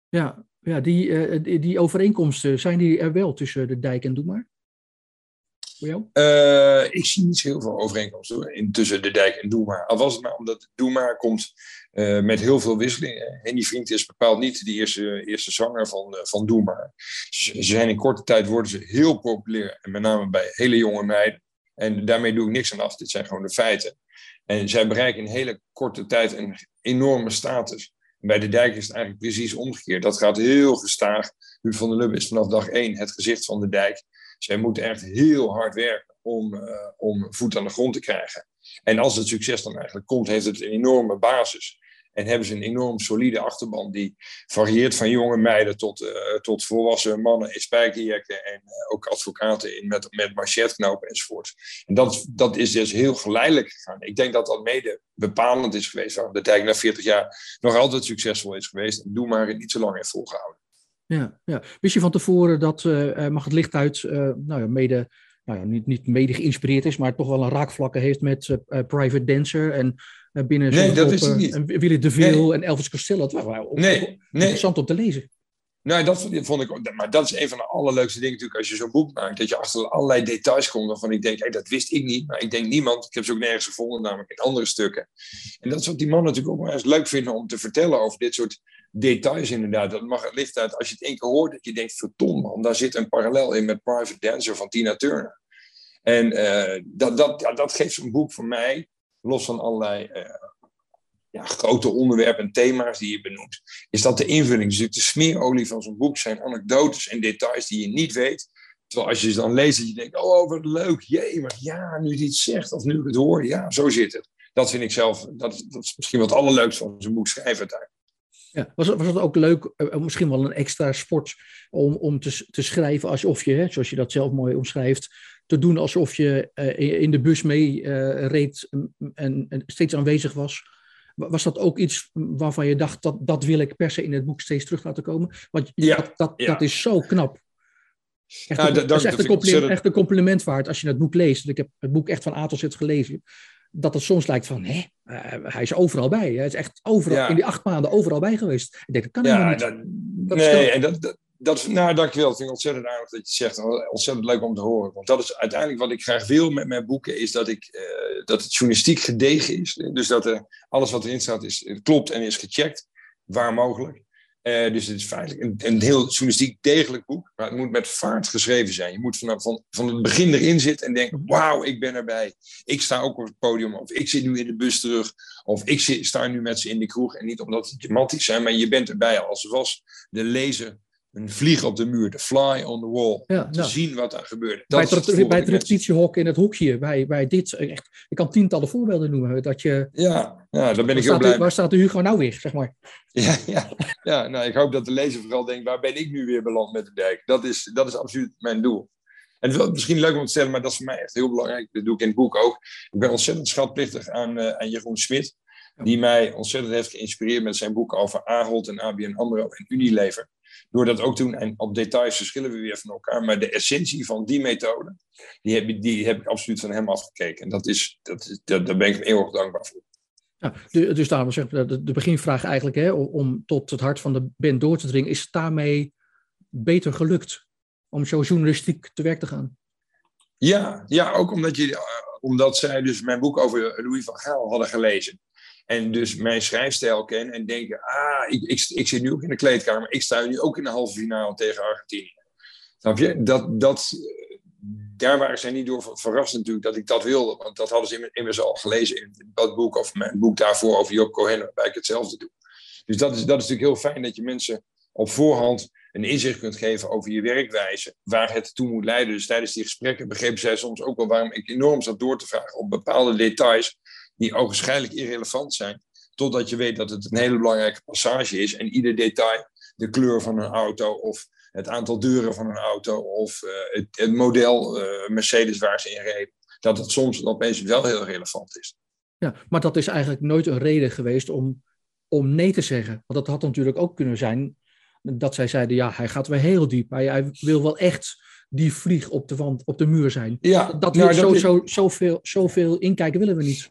Ja, ja die, uh, die, die, overeenkomsten, zijn die er wel tussen de dijk en Doe maar? Voor jou? Uh, ik zie niet zo heel veel overeenkomsten hoor, in, tussen de dijk en Doe maar. Al was het maar omdat Doe maar komt uh, met heel veel wisselingen. En die vriend is bepaald niet de eerste, eerste zanger van, uh, van Doe maar. Ze, zijn in korte tijd worden ze heel populair. En met name bij hele jonge meiden. En daarmee doe ik niks aan af. Dit zijn gewoon de feiten. En zij bereiken in hele korte tijd een enorme status. Bij de dijk is het eigenlijk precies omgekeerd. Dat gaat heel gestaag. Huub van der Lubbe is vanaf dag één het gezicht van de dijk. Zij moeten echt heel hard werken om, uh, om voet aan de grond te krijgen. En als het succes dan eigenlijk komt, heeft het een enorme basis. En hebben ze een enorm solide achterban die varieert van jonge meiden tot, uh, tot volwassen mannen in spijkerjacken en uh, ook advocaten in met, met machetknopen enzovoort. En dat, dat is dus heel geleidelijk gegaan. Ik denk dat dat mede bepalend is geweest waarom de dijk na 40 jaar nog altijd succesvol is geweest. En doe maar niet zo lang heeft volgehouden. Ja, ja. Wist je van tevoren dat uh, Mag het Licht uit nou ja, mede nou ja, niet, niet mede geïnspireerd is, maar toch wel een raakvlakken heeft met uh, Private Dancer en uh, binnen nee, dat is het niet. En Willy DeVille nee. en Elvis Costello. Het was wel nee, interessant om te lezen. Nou, dat vond ik. Maar dat is een van de allerleukste dingen natuurlijk als je zo'n boek maakt. Dat je achter allerlei details komt waarvan ik denk, hey, dat wist ik niet. Maar ik denk niemand. Ik heb ze ook nergens gevonden, namelijk in andere stukken. En dat is wat die mannen natuurlijk ook wel eens leuk vinden om te vertellen over dit soort details inderdaad. Dat mag het licht uit als je het één keer hoort, dat je denkt, vertom man, daar zit een parallel in met Private Dancer van Tina Turner. En uh, dat, dat, dat geeft zo'n boek voor mij, los van allerlei uh, ja, grote onderwerpen en thema's die je benoemt, is dat de invulling. Dus de smeerolie van zo'n boek zijn anekdotes en details die je niet weet. Terwijl als je ze dan leest, dat je denkt, oh wat leuk, jee, maar ja, nu iets zegt of nu ik het hoor, ja, zo zit het. Dat vind ik zelf, dat, dat is misschien wat allerleukste van zo'n boek schrijven uiteindelijk. Ja, was, was het ook leuk, uh, misschien wel een extra sport, om, om te, te schrijven alsof je, hè, zoals je dat zelf mooi omschrijft, te doen alsof je uh, in de bus mee reed en, en, steeds aanwezig was? Was dat ook iets waarvan je dacht, dat, dat wil ik per se in het boek steeds terug laten komen? Want ja, dat, dat, ja. dat is zo knap. Echt, Ja, een, dat- dat is echt een, compliment, echt een compliment waard als je het boek leest. Ik heb het boek echt van A tot Z gelezen. Dat het soms lijkt van, hè, eh, hij is overal bij. Hij is echt overal, Ja. in die acht maanden overal bij geweest. Ik denk, dat kan helemaal niet. dat, Dat nee, en dat, dat, dat nou, dankjewel. Het vind ik ontzettend aardig dat je het zegt. Ontzettend leuk om te horen. Want dat is uiteindelijk wat ik graag wil met mijn boeken, is dat, ik, eh, dat het journalistiek gedegen is. Dus dat er, alles wat erin staat is, klopt en is gecheckt, waar mogelijk. Eh, dus het is feitelijk een, een heel journalistiek degelijk boek. Maar het moet met vaart geschreven zijn. Je moet vanaf van, van het begin erin zitten en denken: wauw, ik ben erbij. Ik sta ook op het podium. Of ik zit nu in de bus terug. Of ik zit, sta nu met ze in de kroeg. En niet omdat het matties zijn, maar je bent erbij. Als was de lezer een vlieg op de muur. De fly on the wall. Ja, Te nou. zien wat er gebeurde. bij Dat het, het bij het mensen- repetitiehok in het hoekje, bij, bij dit, echt, ik kan tientallen voorbeelden noemen. Dat je, Ja, ja, daar ben ik heel blij de, waar staat de Hugo nou weer, zeg maar. Ja, ja, ja nou, ik hoop dat de lezer vooral denkt, waar ben ik nu weer beland met de dijk? Dat is, dat is absoluut mijn doel. En het is misschien leuk om te stellen, maar dat is voor mij echt heel belangrijk. Dat doe ik in het boek ook. Ik ben ontzettend schatplichtig aan, eh, aan Jeroen Smit. Die mij ontzettend heeft geïnspireerd met zijn boek over Ahold en ABN AMRO en Unilever. Door dat ook toen, en op details verschillen we weer van elkaar. Maar de essentie van die methode, die heb, ik- die heb ik absoluut van hem afgekeken. En dat is, dat is, dat, daar ben ik hem eeuwig dankbaar voor. Ja, dus daarom zeg ik, de, de beginvraag eigenlijk, hè, om, tot het hart van de band door te dringen, is het daarmee beter gelukt om zo journalistiek te werk te gaan? Ja, ja ook omdat, je, eh, omdat zij dus mijn boek over Louis van Gaal hadden gelezen. En dus mijn schrijfstijl kennen en denken, ah, ik, ik, ik zit nu ook in de kleedkamer. Ik sta nu ook in de halve finale tegen Argentinië. Snap je? Dat, dat, daar waren zij niet door ver- verrast natuurlijk dat ik dat wilde. Want dat hadden ze immer- immers al gelezen in dat boek of mijn boek daarvoor over Job Cohen, waarbij ik hetzelfde doe. Dus dat is, dat is natuurlijk heel fijn dat je mensen op voorhand een inzicht kunt geven over je werkwijze, waar het toe moet leiden. Dus tijdens die gesprekken begrepen zij soms ook wel waarom ik enorm zat door te vragen op bepaalde details die ogenschijnlijk irrelevant zijn, totdat je weet dat het een hele belangrijke passage is en ieder detail, de kleur van een auto of het aantal deuren van een auto of eh, het, het model eh, Mercedes waar ze in reden, dat het soms opeens wel heel relevant is. Ja, maar dat is eigenlijk nooit een reden geweest om, om nee te zeggen. Want dat had natuurlijk ook kunnen zijn dat zij zeiden, ja, hij gaat weer heel diep. Hij, hij wil wel echt die vlieg op de, wand, op de muur zijn. Ja, Dat, nou, wil, zo, is- zo, zoveel, zoveel inkijken willen we niet.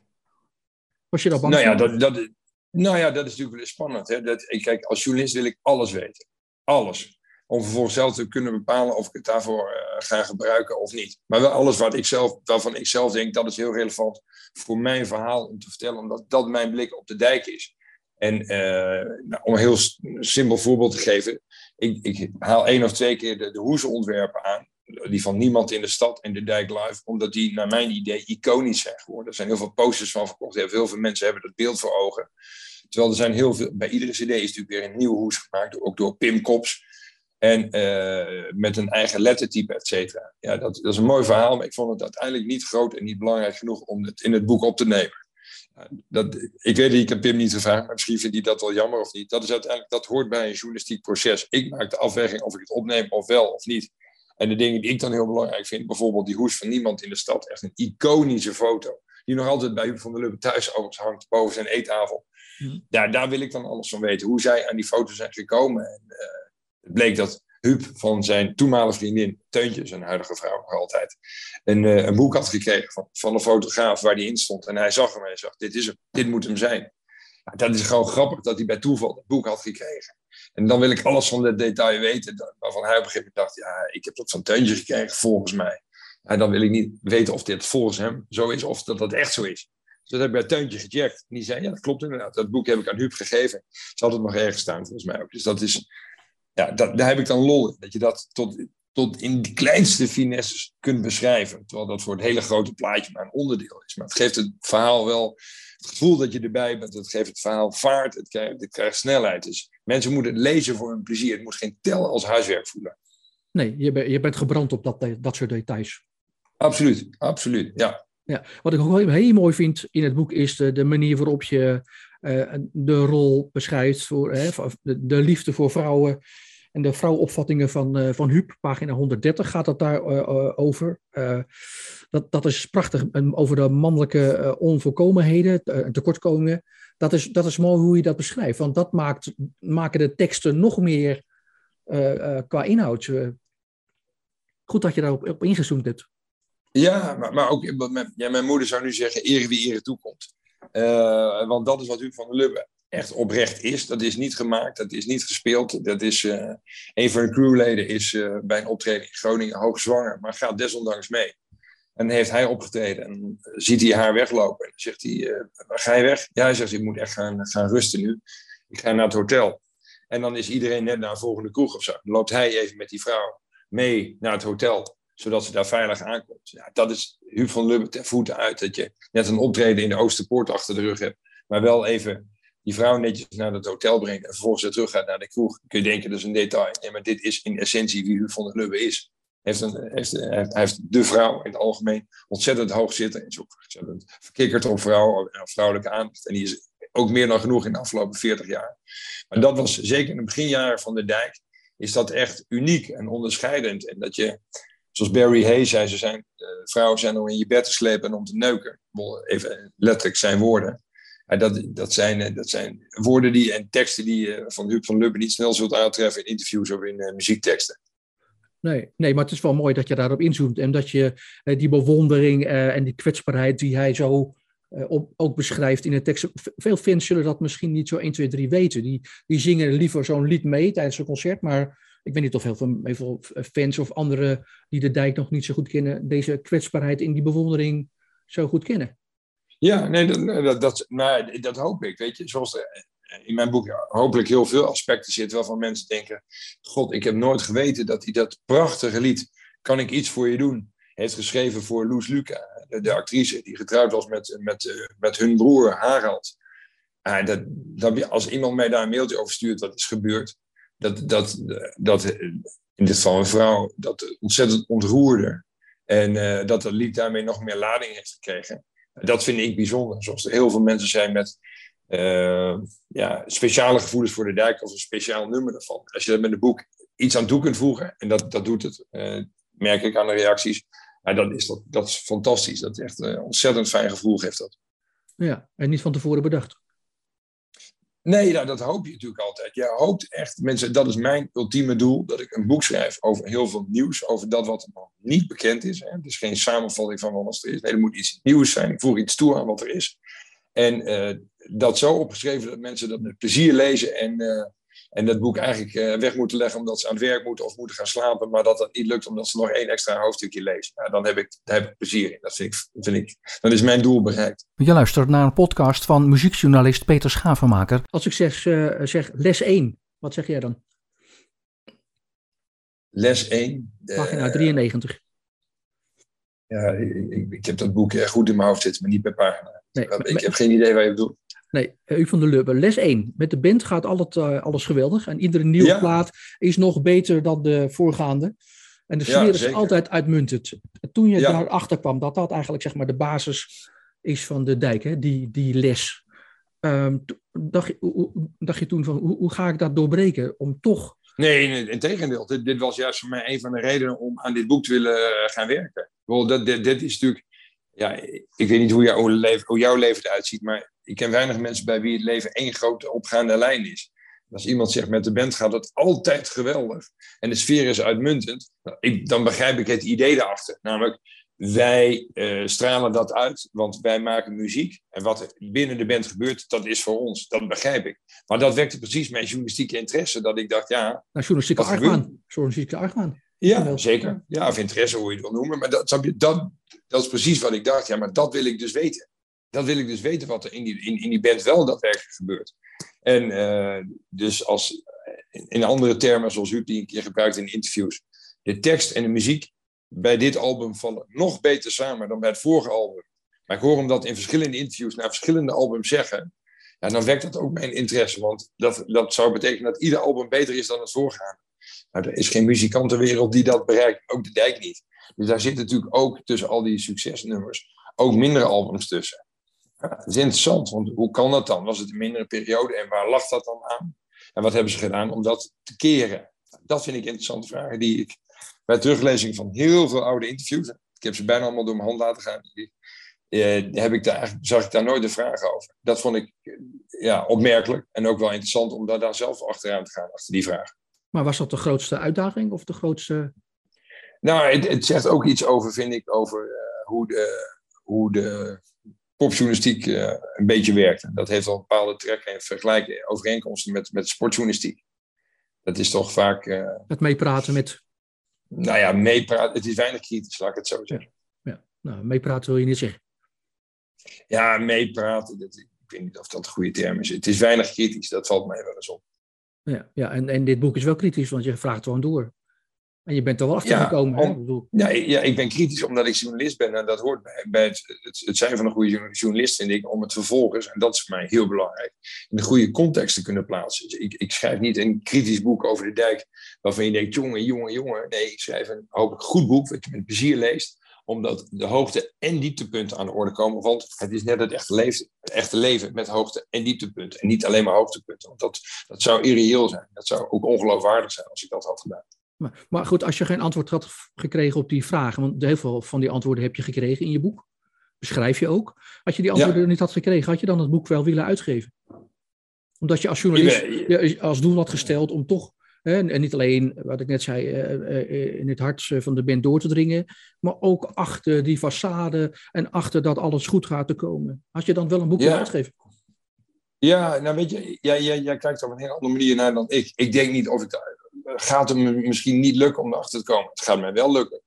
Was je daar bang Nou ja, dat, dat, nou ja, dat is natuurlijk spannend. Hè? Dat, ik, kijk, als journalist wil ik alles weten. Alles. Om vervolgens zelf te kunnen bepalen of ik het daarvoor eh, ga gebruiken of niet. Maar wel alles wat ik zelf, waarvan ik zelf denk dat is heel relevant voor mijn verhaal om te vertellen. Omdat dat mijn blik op de dijk is. En eh, nou, om een heel simpel voorbeeld te geven. Ik, ik haal één of twee keer de, de hoezenontwerpen aan. Die van niemand in de stad en de dijk live. Omdat die naar mijn idee iconisch zijn geworden. Er zijn heel veel posters van verkocht. Heel veel mensen hebben dat beeld voor ogen. Terwijl er zijn heel veel, bij iedere cd is natuurlijk weer een nieuwe hoes gemaakt, ook door Pim Kops. En eh, met een eigen lettertype, et cetera. Ja, dat, dat is een mooi verhaal, maar ik vond het uiteindelijk niet groot en niet belangrijk genoeg om het in het boek op te nemen. Dat, ik weet niet, ik heb Pim niet gevraagd, maar misschien vindt hij dat wel jammer of niet. Dat is uiteindelijk, dat hoort bij een journalistiek proces. Ik maak de afweging of ik het opneem of wel of niet. En de dingen die ik dan heel belangrijk vind, bijvoorbeeld die hoes van niemand in de stad, echt een iconische foto, die nog altijd bij Huub van der Lubbe thuis overigens hangt, boven zijn eettafel. Hmm. Ja, daar wil ik dan alles van weten, hoe zij aan die foto zijn gekomen. En, uh, het bleek dat Huub van zijn toenmalige vriendin, Teuntje, zijn huidige vrouw nog altijd, een, uh, een boek had gekregen van, van een fotograaf waar die in stond. En hij zag hem en hij zag, dit is hem, dit moet hem zijn. Dat is gewoon grappig dat hij bij toeval het boek had gekregen. En dan wil ik alles van dat detail weten, waarvan hij op een gegeven moment dacht, ja, ik heb dat van Teuntje gekregen, volgens mij. En dan wil ik niet weten of dit volgens hem zo is, of dat dat echt zo is. Dus dat heb ik bij Teuntje gecheckt. En die zei, ja, dat klopt inderdaad. Dat boek heb ik aan Huub gegeven. Ze had het nog ergens staan, volgens mij ook. Dus dat is, ja, dat, daar heb ik dan lol in. Dat je dat tot, tot in de kleinste finesses kunt beschrijven. Terwijl dat voor het hele grote plaatje maar een onderdeel is. Maar het geeft het verhaal wel het gevoel dat je erbij bent. Het geeft het verhaal vaart. Het krijgt, het krijgt snelheid. Dus mensen moeten het lezen voor hun plezier. Het moet geen tel als huiswerk voelen. Nee, je, bent je bent gebrand op dat, dat soort details. Absoluut, absoluut, ja. ja. Wat ik ook heel mooi vind in het boek is de, de manier waarop je uh, de rol beschrijft voor hè, de, de, liefde voor vrouwen en de vrouwopvattingen van, uh, van Huub. Pagina 130 gaat het daar uh, over. dat, dat is prachtig over de mannelijke onvolkomenheden en tekortkomingen. Dat is, dat is mooi hoe je dat beschrijft, want dat maakt, maken de teksten nog meer qua inhoud. goed dat je daarop op ingezoomd hebt. Ja, maar, maar ook ja, mijn moeder zou nu zeggen: ere wie ere toekomt. Want dat is wat Huub van der Lubbe echt oprecht is. Dat is niet gemaakt, dat is niet gespeeld. Dat is, uh, een van de crewleden is uh, bij een optreden in Groningen hoogzwanger, maar gaat desondanks mee. En heeft hij opgetreden en ziet hij haar weglopen. En zegt hij, waar ga je weg? Ja, hij zegt, ik moet echt gaan, gaan rusten nu. Ik ga naar het hotel. En dan is iedereen net naar een volgende kroeg of zo. Dan loopt hij even met die vrouw mee naar het hotel zodat ze daar veilig aankomt. Ja, dat is Huub van Lubbe ten voeten uit. Dat je net een optreden in de Oosterpoort achter de rug hebt. Maar wel even die vrouw netjes naar het hotel brengt. En vervolgens weer terug gaat naar de kroeg. Kun je denken, dat is een detail. Maar dit is in essentie wie Huub van der Lubbe is. Heeft een, heeft, hij heeft de vrouw in het algemeen ontzettend hoog zitten. Is ook ontzettend op vrouw, vrouwelijke aandacht. En die is ook meer dan genoeg in de afgelopen 40 jaar. Maar dat was zeker in de beginjaren van de dijk. Is dat echt uniek en onderscheidend. En dat je Zoals Barry Hayes zei, ze zijn, uh, vrouwen zijn om in je bed te slepen en om te neuken. Even letterlijk zijn woorden. Uh, dat, dat, zijn, uh, dat zijn woorden die, en teksten die je van Huub van Lubbe niet snel zult aantreffen in interviews of in muziekteksten. Nee, nee, maar het is wel mooi dat je daarop inzoomt en dat je die bewondering en die kwetsbaarheid die hij zo ook beschrijft in de tekst. Veel fans zullen dat misschien niet zo 1, 2, 3 weten. Die, die zingen liever zo'n lied mee tijdens een concert, maar ik weet niet of heel veel, heel veel fans of anderen die de dijk nog niet zo goed kennen, deze kwetsbaarheid in die bewondering zo goed kennen. Ja, nee, dat, dat, maar dat hoop ik. Weet je, zoals er in mijn boek hopelijk heel veel aspecten zitten waarvan mensen denken: God, ik heb nooit geweten dat hij dat prachtige lied, Kan ik iets voor je doen? heeft geschreven voor Loes Luca, de, actrice die getrouwd was met, met, met hun broer Harald. Uh, dat, dat, als iemand mij daar een mailtje over stuurt wat is gebeurd, dat, dat, dat in dit geval een vrouw, dat ontzettend ontroerde. En uh, dat dat lied daarmee nog meer lading heeft gekregen. Dat vind ik bijzonder. Zoals er heel veel mensen zijn met uh, ja, speciale gevoelens voor de dijk of een speciaal nummer ervan. Als je dat met een boek iets aan toe kunt voegen, en dat, dat doet het, uh, merk ik aan de reacties, ja, dan is dat, dat is fantastisch. Dat is echt een ontzettend fijn gevoel geeft dat. Ja, en niet van tevoren bedacht. Nee, nou, dat hoop je natuurlijk altijd. Je hoopt echt, mensen, dat is mijn ultieme doel, dat ik een boek schrijf over heel veel nieuws, over dat wat nog niet bekend is. Het is geen samenvatting van wat er is. Nee, er moet iets nieuws zijn. Ik voeg iets toe aan wat er is. En uh, dat zo opgeschreven dat mensen dat met plezier lezen en uh, en dat boek eigenlijk eh, weg moeten leggen omdat ze aan het werk moeten of moeten gaan slapen, maar dat dat niet lukt omdat ze nog één extra hoofdstukje lezen. Nou, dan heb ik, daar heb ik plezier in. Dat vind ik, vind ik, dan is mijn doel bereikt. Je luistert naar een podcast van muziekjournalist Peter Schavenmaker. Als ik zeg, uh, zeg les 1, wat zeg jij dan? Les 1? Pagina 93. Ja, ik, ik, heb dat boek goed in mijn hoofd zitten, maar niet per pagina. Nee, ik heb geen idee waar je bedoelt. Nee, U van der Lubbe. Les 1. Met de band gaat alles, uh, alles geweldig. En iedere nieuwe plaat is nog beter dan de voorgaande. En de sfeer is altijd uitmuntend. En toen je ja. daarachter kwam dat dat eigenlijk zeg maar, de basis is van de dijk, hè? Die, die les. Um, dacht, je, dacht je toen van, hoe, hoe ga ik dat doorbreken om toch Nee, in tegendeel. Dit, dit, was juist voor mij een van de redenen om aan dit boek te willen eh, gaan werken. Dat, dit, dit is natuurlijk. Ja, ik weet niet hoe, jou, hoe, leven, hoe jouw leven eruit ziet, maar ik ken weinig mensen bij wie het leven één grote opgaande lijn is. Als iemand zegt met de band gaat het altijd geweldig en de sfeer is uitmuntend, dan begrijp ik het idee daarachter. Namelijk, wij uh, stralen dat uit, want wij maken muziek. En wat er binnen de band gebeurt, dat is voor ons. Dat begrijp ik. Maar dat wekte precies mijn journalistieke interesse. Dat ik dacht, ja... Nou, journalistieke argwaan. Journalistieke argwaan. Ja, zeker. Ja, of interesse, hoe je het wil noemen. Maar dat, dat, dat is precies wat ik dacht. Ja, maar dat wil ik dus weten. Dat wil ik dus weten wat er in die, in, in die band wel daadwerkelijk gebeurt. En uh, dus als, in andere termen, zoals u die een keer gebruikt in interviews. De tekst en de muziek bij dit album vallen nog beter samen dan bij het vorige album. Maar ik hoor hem dat in verschillende interviews naar verschillende albums zeggen. Ja, dan wekt dat ook mijn interesse. Want dat, dat zou betekenen dat ieder album beter is dan het voorgaande. Maar er is geen muzikantenwereld die dat bereikt. Ook de dijk niet. Dus daar zit natuurlijk ook tussen al die succesnummers ook mindere albums tussen. Ja, dat is interessant, want hoe kan dat dan? Was het een mindere periode en waar lag dat dan aan? En wat hebben ze gedaan om dat te keren? Dat vind ik interessante vragen die ik bij teruglezing van heel veel oude interviews, ik heb ze bijna allemaal door mijn hand laten gaan, eh, heb ik daar, zag ik daar nooit de vragen over. Dat vond ik ja, opmerkelijk en ook wel interessant om daar, daar zelf achteraan te gaan, achter die vraag. Maar was dat de grootste uitdaging of de grootste... Nou, het, het zegt ook iets over, vind ik, over uh, hoe, de, hoe de popjournalistiek uh, een beetje werkt. Dat heeft al bepaalde trekken en vergelijken, overeenkomsten met, met sportjournalistiek. Dat is toch vaak... Uh, het meepraten met nou ja, meepraten. Het is weinig kritisch, laat ik het zo zeggen. Ja, nou, meepraten wil je niet zeggen. Ja, meepraten. Dat, ik weet niet of dat een goede term is. Het is weinig kritisch, dat valt mij wel eens op. Ja, ja en, en dit boek is wel kritisch, want je vraagt gewoon door. En je bent er wel achter gekomen. Ja, ja, ja, ik ben kritisch omdat ik journalist ben. En dat hoort bij, bij het, het, zijn van een goede journalist, vind ik, om het vervolgens, en dat is voor mij heel belangrijk, in de goede context te kunnen plaatsen. Dus ik, ik schrijf niet een kritisch boek over de dijk, waarvan je denkt, jongen, jongen, jongen. Nee, ik schrijf een hopelijk goed boek, wat je met plezier leest, omdat de hoogte- en dieptepunten aan de orde komen. Want het is net het echte leven, het echte leven met hoogte- en dieptepunten. En niet alleen maar hoogtepunten. Want dat, dat zou irreëel zijn. Dat zou ook ongeloofwaardig zijn als ik dat had gedaan. Maar, maar, goed, als je geen antwoord had gekregen op die vragen, want heel veel van die antwoorden heb je gekregen in je boek, beschrijf je ook. Als je die antwoorden niet had gekregen, had je dan het boek wel willen uitgeven? Omdat je als journalist je als doel had gesteld om toch, hè, en niet alleen, wat ik net zei, eh, eh, in het hart van de band door te dringen, maar ook achter die façade en achter dat alles goed gaat te komen. Had je dan wel een boek willen uitgeven? Ja, nou weet je, jij, jij, jij kijkt op een hele andere manier naar dan ik. Ik denk niet of ik gaat het me misschien niet lukken om erachter te komen. Het gaat mij wel lukken.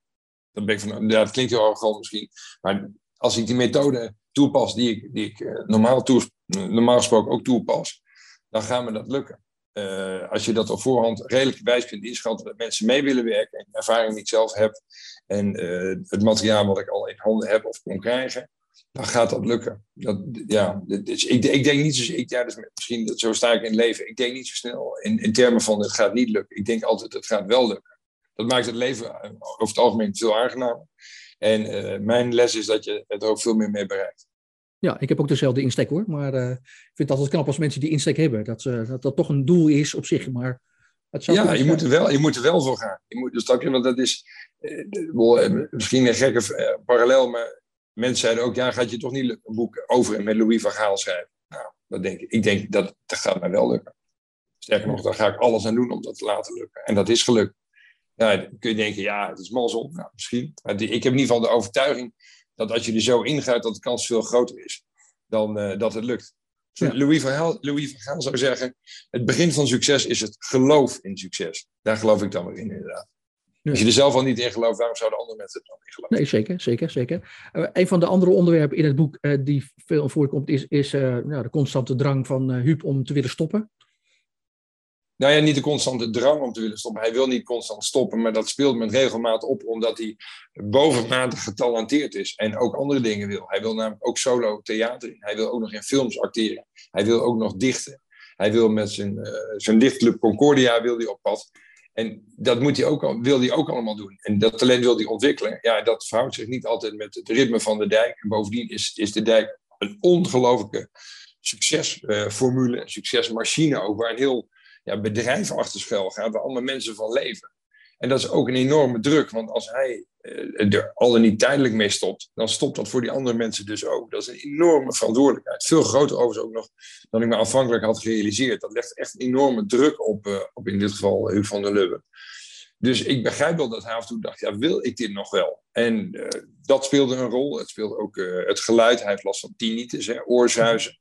Dan ben ik van, ja, dat klinkt heel arrogant misschien. Maar als ik die methode toepas die ik, die ik eh, normaal, normaal gesproken ook toepas, dan gaat me dat lukken. Uh, als je dat op voorhand redelijk wijs kunt inschatten dat mensen mee willen werken, en ervaring die ik zelf heb, en uh, het materiaal wat ik al in handen heb of kon krijgen, dan gaat dat lukken. Dat, ja, dus ik, ik denk niet zo, ik, ja, dus misschien zo sta ik in het leven. Ik denk niet zo snel in, in termen van het gaat niet lukken. Ik denk altijd het gaat wel lukken. Dat maakt het leven eh, over het algemeen veel aangenamer. En uh, mijn les is dat je er ook veel meer mee bereikt. Ja, ik heb ook dezelfde insteek hoor. Maar uh, ik vind het altijd knap als mensen die insteek hebben. Dat, uh, dat dat toch een doel is op zich. Maar het zou ja, je moet, er wel, je moet er wel voor gaan. Je moet, dus want dat is misschien een gekke parallel, maar mensen zeiden ook, ja, gaat je toch niet een boek over en met Louis van Gaal schrijven? Nou, dat denk ik. Ik denk, dat, dat gaat mij wel lukken. Sterker nog, daar ga ik alles aan doen om dat te laten lukken. En dat is gelukt. Ja, dan kun je denken, ja, het is mazzel. Nou, misschien. Maar ik heb in ieder geval de overtuiging dat als je er zo ingaat, dat de kans veel groter is dan uh, dat het lukt. Louis, van Gaal, Louis van Gaal zou zeggen, het begin van succes is het geloof in succes. Daar geloof ik dan weer in, inderdaad. Als je er zelf al niet in gelooft, waarom zouden andere mensen er dan in geloven? Nee, zeker, zeker, zeker. Uh, een van de andere onderwerpen in het boek uh, die veel voorkomt, is, is uh, nou, de constante drang van Huub om te willen stoppen. Nou ja, niet de constante drang om te willen stoppen. Hij wil niet constant stoppen, maar dat speelt met regelmaat op omdat hij bovenmatig getalenteerd is en ook andere dingen wil. Hij wil namelijk ook solo theater in. Hij wil ook nog in films acteren. Hij wil ook nog dichten. Hij wil met zijn, zijn dichtclub Concordia wil hij op pad. En dat moet hij ook, wil hij ook allemaal doen. En dat talent wil hij ontwikkelen. Ja, dat verhoudt zich niet altijd met het ritme van de dijk. En bovendien is, is de dijk een ongelooflijke succesformule, succesmachine ook, waar een heel ja, bedrijf achter schuil gaat, waar allemaal mensen van leven. En dat is ook een enorme druk, want als hij uh, er al niet tijdelijk mee stopt, dan stopt dat voor die andere mensen dus ook. Dat is een enorme verantwoordelijkheid. Veel groter overigens ook nog dan ik me aanvankelijk had gerealiseerd. Dat legt echt enorme druk op, uh, op in dit geval Huub van der Lubbe. Dus ik begrijp wel dat hij af en toe dacht, ja, wil ik dit nog wel? En uh, dat speelde een rol. Het speelde ook het geluid. Hij heeft last van tinnitus, hè, oorzuizen.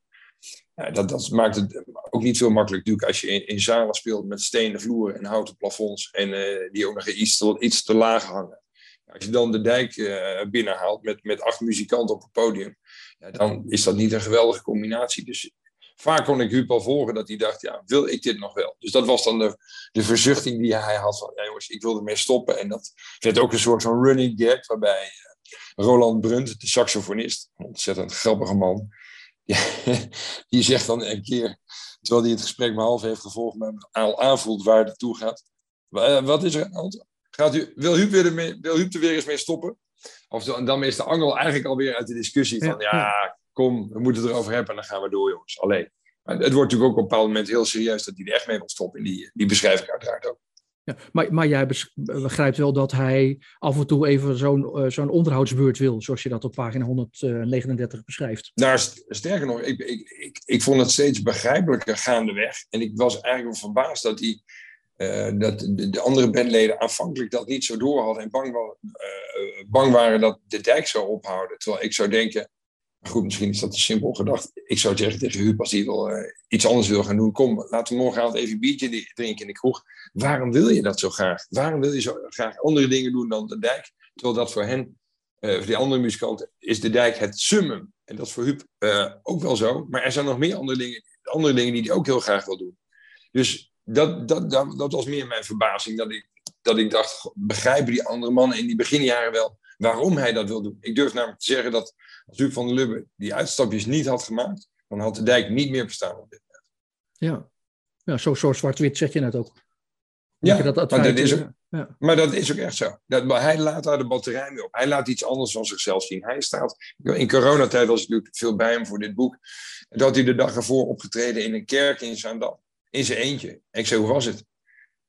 Ja, dat, dat maakt het ook niet zo makkelijk natuurlijk als je in, in zalen speelt met stenen vloeren en houten plafonds en die ook nog iets iets te laag hangen. Als je dan de dijk uh, binnenhaalt met, met acht muzikanten op het podium, ja, dan is dat niet een geweldige combinatie. Dus vaak kon ik Huub al volgen dat hij dacht, ja, wil ik dit nog wel? Dus dat was dan de, de verzuchting die hij had van, ja jongens, ik wil ermee stoppen. En dat werd ook een soort van running gag, waarbij uh, Roland Brunt, de saxofonist, ontzettend grappige man, die zegt dan een keer, terwijl hij het gesprek maar half heeft gevolgd, maar al aanvoelt waar het toe gaat. Eh, wat is er Gaat u, wil, Huub weer wil Huub er weer eens mee stoppen? Of dan is de angel eigenlijk alweer uit de discussie van, ja, kom, we moeten het erover hebben en dan gaan we door, jongens. Alleen. het wordt natuurlijk ook op een bepaald moment heel serieus dat hij er echt mee wil stoppen. En die, die beschrijf ik uiteraard ook. Ja, maar, maar jij begrijpt wel dat hij af en toe even zo'n uh, zo'n onderhoudsbeurt wil, zoals je dat op pagina 139 beschrijft. Nou, sterker nog, ik, ik, ik, ik vond het steeds begrijpelijker gaandeweg. En ik was eigenlijk wel verbaasd dat, die, uh, dat de, de, andere bandleden aanvankelijk dat niet zo door hadden en bang, uh, bang waren dat de dijk zou ophouden. Terwijl ik zou denken, goed, misschien is dat te simpel gedacht. Ik zou zeggen tegen Huub, als hij wel uh, iets anders wil gaan doen, kom, laten we morgenavond even een biertje drinken in de kroeg. Waarom wil je dat zo graag? Waarom wil je zo graag andere dingen doen dan de dijk? Terwijl dat voor hen, voor die andere muzikanten, is de dijk het summum. En dat is voor Huub ook wel zo. Maar er zijn nog meer andere dingen, andere dingen die hij ook heel graag wil doen. Dus dat, dat, dat, dat was meer mijn verbazing. Dat ik, dat ik dacht, begrijpen die andere mannen in die beginjaren wel waarom hij dat wil doen? Ik durf namelijk te zeggen dat als Huub van der Lubbe die uitstapjes niet had gemaakt, dan had de dijk niet meer bestaan op dit moment. Ja, ja zo, zo zwart-wit zeg je net ook. Ja, dat, dat maar, dat is ook, ja. maar dat is ook echt zo. Dat, maar hij laat daar de batterij mee op. Hij laat iets anders van zichzelf zien. Hij staat, in coronatijd was ik natuurlijk veel bij hem voor dit boek. Dat hij de dag ervoor opgetreden in een kerk in Zaandam. In zijn eentje. En ik zei, hoe was het?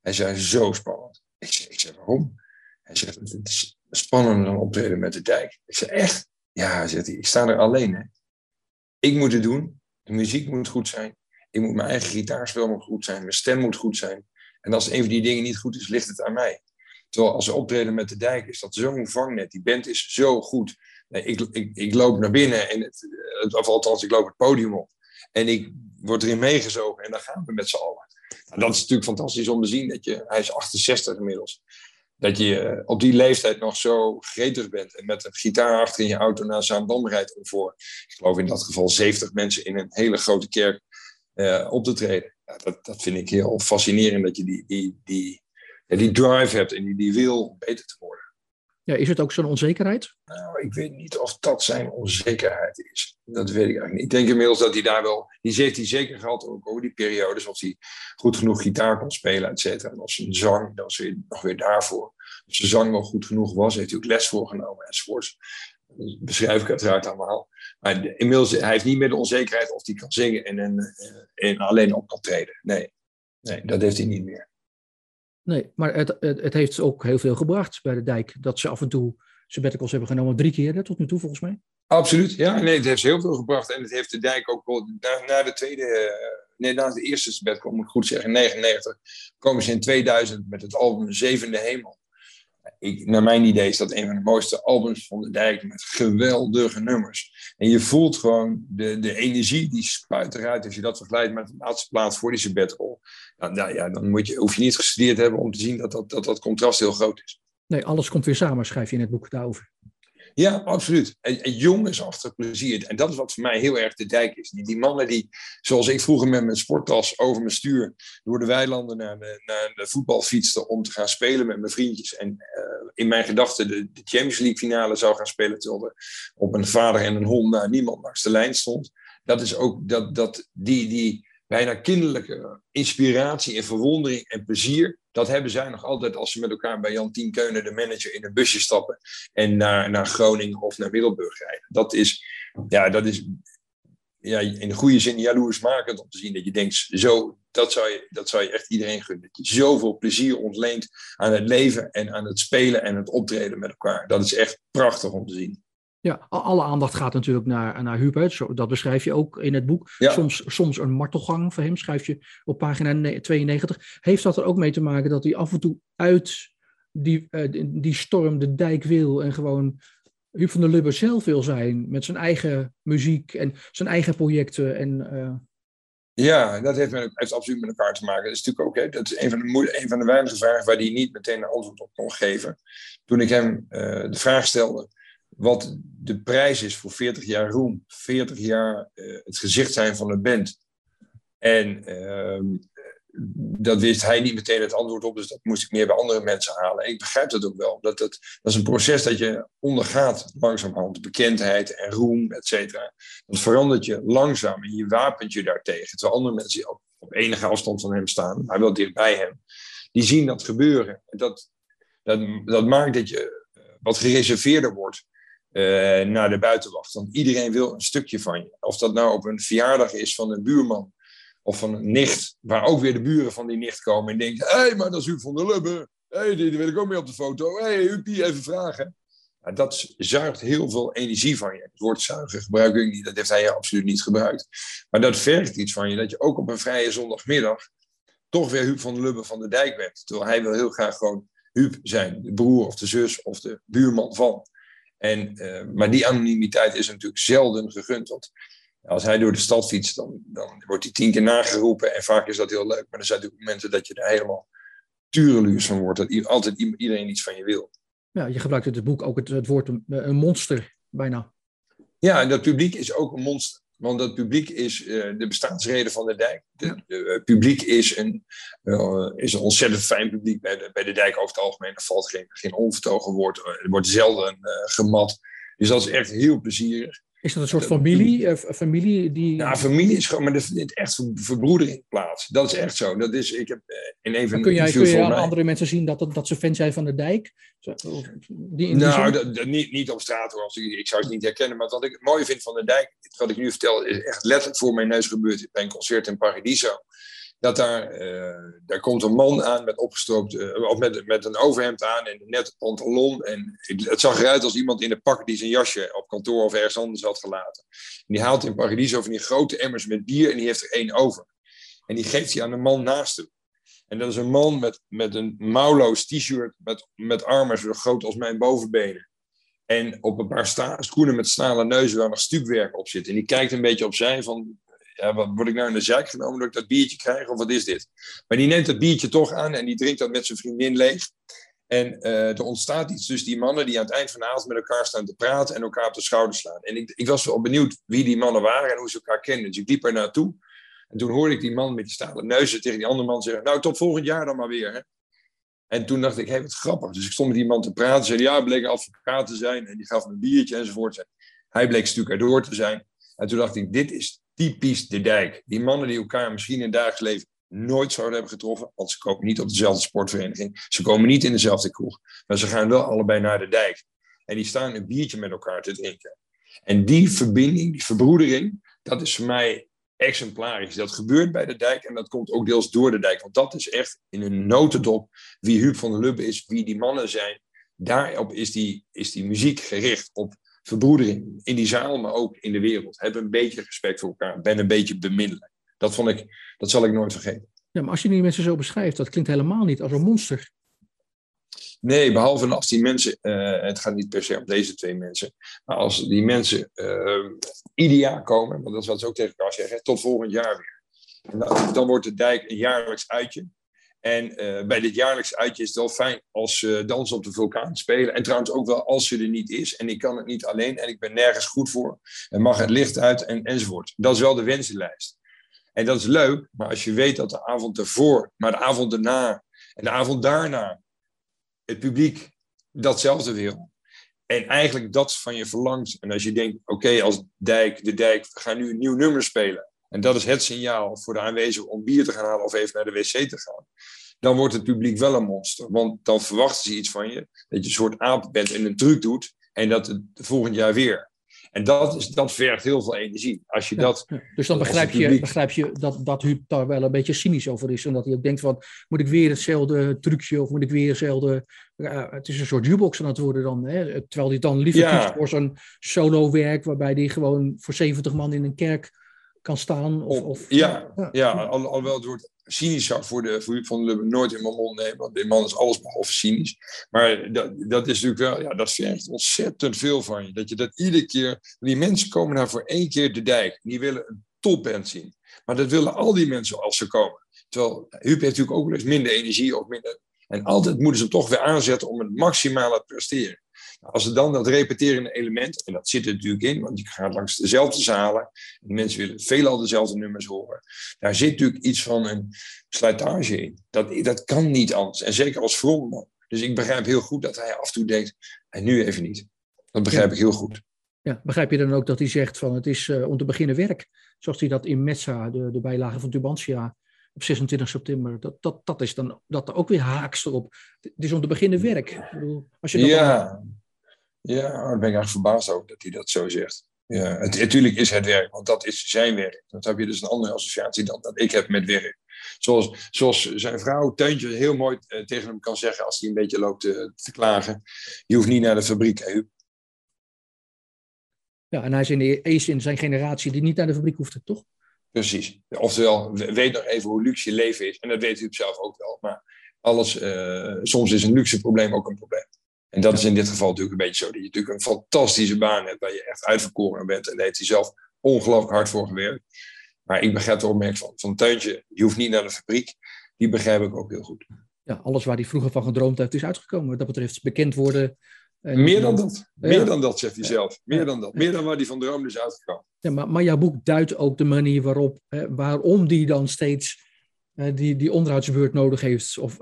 Hij zei, zo spannend. Ik zei, waarom? Hij zegt, het is spannender dan optreden met de dijk. Ik zei, echt? Ja, zegt hij, ik sta er alleen. Hè. Ik moet het doen. De muziek moet goed zijn. Ik moet mijn eigen gitaarspel moet goed zijn. Mijn stem moet goed zijn. En als een van die dingen niet goed is, ligt het aan mij. Terwijl als ze optreden met de dijk, is dat zo'n vangnet. Die band is zo goed. Nee, ik, ik, ik loop naar binnen, en het, althans, ik loop het podium op. En ik word erin meegezogen en dan gaan we met z'n allen. Nou, dat is natuurlijk fantastisch om te zien. Dat je, hij is 68 inmiddels dat je eh, op die leeftijd nog zo gretig bent en met een gitaar achter in je auto naar Zaandam rijdt om voor, ik geloof in dat geval 70 mensen in een hele grote kerk uh, op te treden. Dat, dat vind ik heel fascinerend dat je die, die, die, die drive hebt en die, die wil om beter te worden. Ja, is het ook zo'n onzekerheid? Nou, ik weet niet of dat zijn onzekerheid is. Dat weet ik eigenlijk niet. Ik denk inmiddels dat hij daar wel... Die heeft hij zeker gehad, ook over die periodes. Of hij goed genoeg gitaar kon spelen, et cetera. En als zijn zang, dat is nog weer daarvoor. Als zijn zang wel goed genoeg was, heeft hij ook les voorgenomen enzovoorts. Dat beschrijf ik uiteraard allemaal. Maar inmiddels, hij heeft niet meer de onzekerheid of hij kan zingen en, en, en alleen op kan treden. Nee. nee, dat heeft hij niet meer. Nee, maar het, het, heeft ook heel veel gebracht bij de dijk. Dat ze af en toe sabbaticals hebben genomen. Drie keer tot nu toe, volgens mij. Absoluut, ja. Nee, het heeft heel veel gebracht. En het heeft de dijk ook wel... Na, na de tweede... Eh, nee, na de eerste sabbatical, moet ik goed zeggen, 99... komen ze in 2000 met het album Zevende Hemel. Ik, naar mijn idee is dat een van de mooiste albums van de dijk met geweldige nummers. En je voelt gewoon de, de energie die spuit eruit als je dat vergelijkt met de laatste plaats voor die sabbatical. Nou, nou ja, dan moet je, hoef je niet gestudeerd hebben om te zien dat dat, dat dat contrast heel groot is. Nee, alles komt weer samen, schrijf je in het boek daarover. Ja, absoluut. En, en jongens plezier. En dat is wat voor mij heel erg de dijk is. Die, mannen die, zoals ik vroeger met mijn sporttas over mijn stuur door de weilanden naar de, naar voetbal fietste om te gaan spelen met mijn vriendjes. En uh, in mijn gedachten de, de, Champions League finale zou gaan spelen terwijl er op een vader en een hond naar niemand langs de lijn stond. Dat is ook dat, dat, die, die bijna kinderlijke inspiratie en verwondering en plezier Dat hebben zij nog altijd als ze met elkaar bij Jan Tien Keunen, de manager, in een busje stappen en naar, naar Groningen of naar Middelburg rijden. Dat is, ja, dat is ja, in de goede zin jaloersmakend om te zien dat je denkt, zo, dat, zou je, dat zou je echt iedereen gunnen. Dat je zoveel plezier ontleent aan het leven en aan het spelen en het optreden met elkaar. Dat is echt prachtig om te zien. Ja, alle aandacht gaat natuurlijk naar, naar Hubert. Dat beschrijf je ook in het boek. Soms, soms een martelgang voor hem, schrijf je op pagina 92. Heeft dat er ook mee te maken dat hij af en toe uit die, uh, die storm de dijk wil en gewoon Huub van der Lubbe zelf wil zijn met zijn eigen muziek en zijn eigen projecten? En, uh... Ja, dat heeft, met, heeft absoluut met elkaar te maken. Dat is natuurlijk ook hè, dat is een, van de een van de weinige vragen waar hij niet meteen een antwoord op kon geven. Toen ik hem uh, de vraag stelde wat de prijs is voor 40 jaar roem, 40 jaar uh, het gezicht zijn van een band. En uh, dat wist hij niet meteen het antwoord op, dus dat moest ik meer bij andere mensen halen. ik begrijp dat ook wel. Dat, dat, dat is een proces dat je ondergaat langzamerhand. Bekendheid en roem, et cetera. Dat verandert je langzaam en je wapent je daartegen. Terwijl andere mensen op, op enige afstand van hem staan, maar wel dichtbij hem, die zien dat gebeuren. Dat, dat, dat maakt dat je eh, wat gereserveerder wordt uh, naar de buitenwacht. Want iedereen wil een stukje van je. Of dat nou op een verjaardag is van een buurman of van een nicht, waar ook weer de buren van die nicht komen en denken: hé, hey, maar dat is u van der Lubbe. Hé, hey, die, wil ik ook mee op de foto. Hé, hey, Upie, even vragen. dat zuigt heel veel energie van je. Het woord zuigen gebruik ik niet, dat heeft hij absoluut niet gebruikt. Maar dat vergt iets van je, dat je ook op een vrije zondagmiddag toch weer Huub van der Lubbe van de Dijk bent. Terwijl hij wil heel graag gewoon Huub zijn, de broer of de zus of de buurman van. En, uh, maar die anonimiteit is natuurlijk zelden gegund. Want als hij door de stad fietst, dan, dan wordt hij tien keer nageroepen. En vaak is dat heel leuk. Maar er zijn natuurlijk momenten dat je er helemaal tureluurs van wordt. Dat altijd iedereen iets van je wil. Ja, je gebruikt in het boek ook het, het woord een, een monster, bijna. Ja, en dat publiek is ook een monster. Want dat publiek is uh, de bestaansreden van de dijk. Het uh, publiek is een, uh, is een ontzettend fijn publiek bij de, bij de dijk over het algemeen. Er valt geen, geen onvertogen woord. Er wordt zelden gemat. Dus dat is echt heel plezierig. Is dat een soort familie? Uh, familie die... Ja, familie is gewoon, maar er vindt echt verbroedering plaats. Dat is echt zo. Dat is, ik heb uh, in een van kun jij, kun je aan andere mensen zien dat, dat, dat ze fan zijn van de dijk? Die, nou, dat, dat, niet, niet op straat hoor. Ik, ik zou het niet herkennen. Maar wat ik het mooie vind van de dijk, wat ik nu vertel, is echt letterlijk voor mijn neus gebeurd bij een concert in Paradiso dat daar, uh, daar komt een man aan met opgestroopt, uh, of met, met een overhemd aan en net pantalon. En het zag eruit als iemand in een pak die zijn jasje op kantoor of ergens anders had gelaten. En die haalt in Paradiso van die grote emmers met bier en die heeft er één over. En die geeft hij aan de man naast hem. En dat is een man met, met een mouwloos t-shirt met, met armen zo groot als mijn bovenbenen. En op een paar sta schoenen met stalen neuzen waar nog stukwerk op zit. En die kijkt een beetje opzij van, wat, word ik nou in de zaak genomen dat ik dat biertje krijg of wat is dit? Maar die neemt dat biertje toch aan en die drinkt dat met zijn vriendin leeg. En uh, er ontstaat iets tussen die mannen die aan het eind van de avond met elkaar staan te praten en elkaar op de schouder slaan. En ik, ik was wel benieuwd wie die mannen waren en hoe ze elkaar kenden. Dus ik liep er naartoe. En toen hoorde ik die man met die stalen neuzen tegen die andere man zeggen: Nou, tot volgend jaar dan maar weer. Hè? En toen dacht ik: Hé, hey, wat grappig. Dus ik stond met die man te praten. Zei: Ja, bleek advocaat te zijn. En die gaf me een biertje enzovoort. Hij bleek stuk erdoor te zijn. En toen dacht ik: Dit is typisch de dijk. Die mannen die elkaar misschien in het dagelijks leven nooit zouden hebben getroffen, want ze komen niet op dezelfde sportvereniging, ze komen niet in dezelfde kroeg, maar ze gaan wel allebei naar de dijk. En die staan een biertje met elkaar te drinken. En die verbinding, die verbroedering, dat is voor mij exemplarisch. Dat gebeurt bij de dijk en dat komt ook deels door de dijk. Want dat is echt in een notendop wie Huub van der Lubbe is, wie die mannen zijn. Daarop is die, is die muziek gericht op verbroedering in die zaal, maar ook in de wereld. Heb een beetje respect voor elkaar. Ben een beetje bemiddelen. Dat vond ik, dat zal ik nooit vergeten. Ja, maar als je die mensen zo beschrijft, dat klinkt helemaal niet als een monster. Nee, behalve als die mensen, uh, het gaat niet per se om deze twee mensen, maar als die mensen uh, ieder jaar komen, want dat is wat ze ook tegen elkaar zeggen, tot volgend jaar weer. Dan, dan wordt de dijk een jaarlijks uitje. En uh, bij dit jaarlijks uitje is het wel fijn als ze dansen op de vulkaan spelen. En trouwens ook wel als ze er niet is. En ik kan het niet alleen en ik ben nergens goed voor. En mag het licht uit en, enzovoort. Dat is wel de wensenlijst. En dat is leuk, maar als je weet dat de avond ervoor, maar de avond erna en de avond daarna het publiek datzelfde wil. En eigenlijk dat van je verlangt. En als je denkt, oké, als Dijk, de Dijk, we gaan nu een nieuw nummer spelen. En dat is het signaal voor de aanwezigen om bier te gaan halen of even naar de wc te gaan. dan wordt het publiek wel een monster. Want dan verwachten ze iets van je, dat je een soort aap bent en een truc doet, en dat het volgend jaar weer. En dat, is, dat vergt heel veel energie. Als je dat, dus dan begrijp je, begrijp je dat, dat Huub daar wel een beetje cynisch over is. En dat hij ook denkt van, moet ik weer hetzelfde trucje of moet ik weer hetzelfde... het is een soort jukebox aan het worden dan. Hè? Terwijl hij dan liever ja. kiest voor zo'n solo-werk... waarbij hij gewoon voor 70 man in een kerk kan staan. Of, of ja, ja, ja. Al, alhoewel het wordt cynisch zou voor de voor van Lubbe nooit in mijn mond nemen. Want die man is alles behalve cynisch. Maar dat, dat is natuurlijk wel, ja, dat vergt ontzettend veel van je. Dat je dat iedere keer, die mensen komen daar voor één keer de dijk. Die willen een topband zien. Maar dat willen al die mensen als ze komen. Terwijl Huub heeft natuurlijk ook wel eens minder energie of minder. En altijd moeten ze hem toch weer aanzetten om het maximale te presteren. Als ze dan dat repeterende element, en dat zit er natuurlijk in, want je gaat langs dezelfde zalen, en mensen willen veelal dezelfde nummers horen, daar zit natuurlijk iets van een slijtage in. Dat, dat kan niet anders, en zeker als frontman. Dus ik begrijp heel goed dat hij af en toe denkt, en nu even niet. Dat begrijp ik heel goed. Ja, begrijp je dan ook dat hij zegt van het is uh, om te beginnen werk, zoals hij dat in Metsa, de, de bijlage van Tubantia, op 26 september. Dat, dat, dat is dan dat ook weer haaks erop. Het is om te beginnen werk. Ik bedoel, als je ja, ja, daar ben ik eigenlijk verbaasd ook dat hij dat zo zegt. Ja, het, natuurlijk is het werk, want dat is zijn werk. Dat heb je dus een andere associatie dan dat ik heb met werk. Zoals, zoals zijn vrouw Teuntje heel mooi eh, tegen hem kan zeggen als hij een beetje loopt te, te klagen. Je hoeft niet naar de fabriek, hè, Ja, en hij is in de eerste in zijn generatie die niet naar de fabriek hoeft, toch? Precies. Oftewel, weet nog even hoe luxe je leven is. En dat weet u zelf ook wel. Maar alles, uh, soms is een luxe probleem ook een probleem. En dat is in dit geval natuurlijk een beetje zo. Dat je natuurlijk een fantastische baan hebt waar je echt uitverkoren bent. En daar heeft hij zelf ongelooflijk hard voor gewerkt. Maar ik begrijp de opmerking van, van Teuntje, je hoeft niet naar de fabriek. Die begrijp ik ook heel goed. Ja, alles waar hij vroeger van gedroomd heeft is uitgekomen. Wat dat betreft bekend worden. Meer dan dat. Meer dan dat, zegt hij zelf. Meer dan dat. Meer dan waar hij van droomde is uitgekomen. Ja, maar, maar jouw boek duidt ook de manier waarop, hè, waarom die dan steeds die, die onderhoudsbeurt nodig heeft, of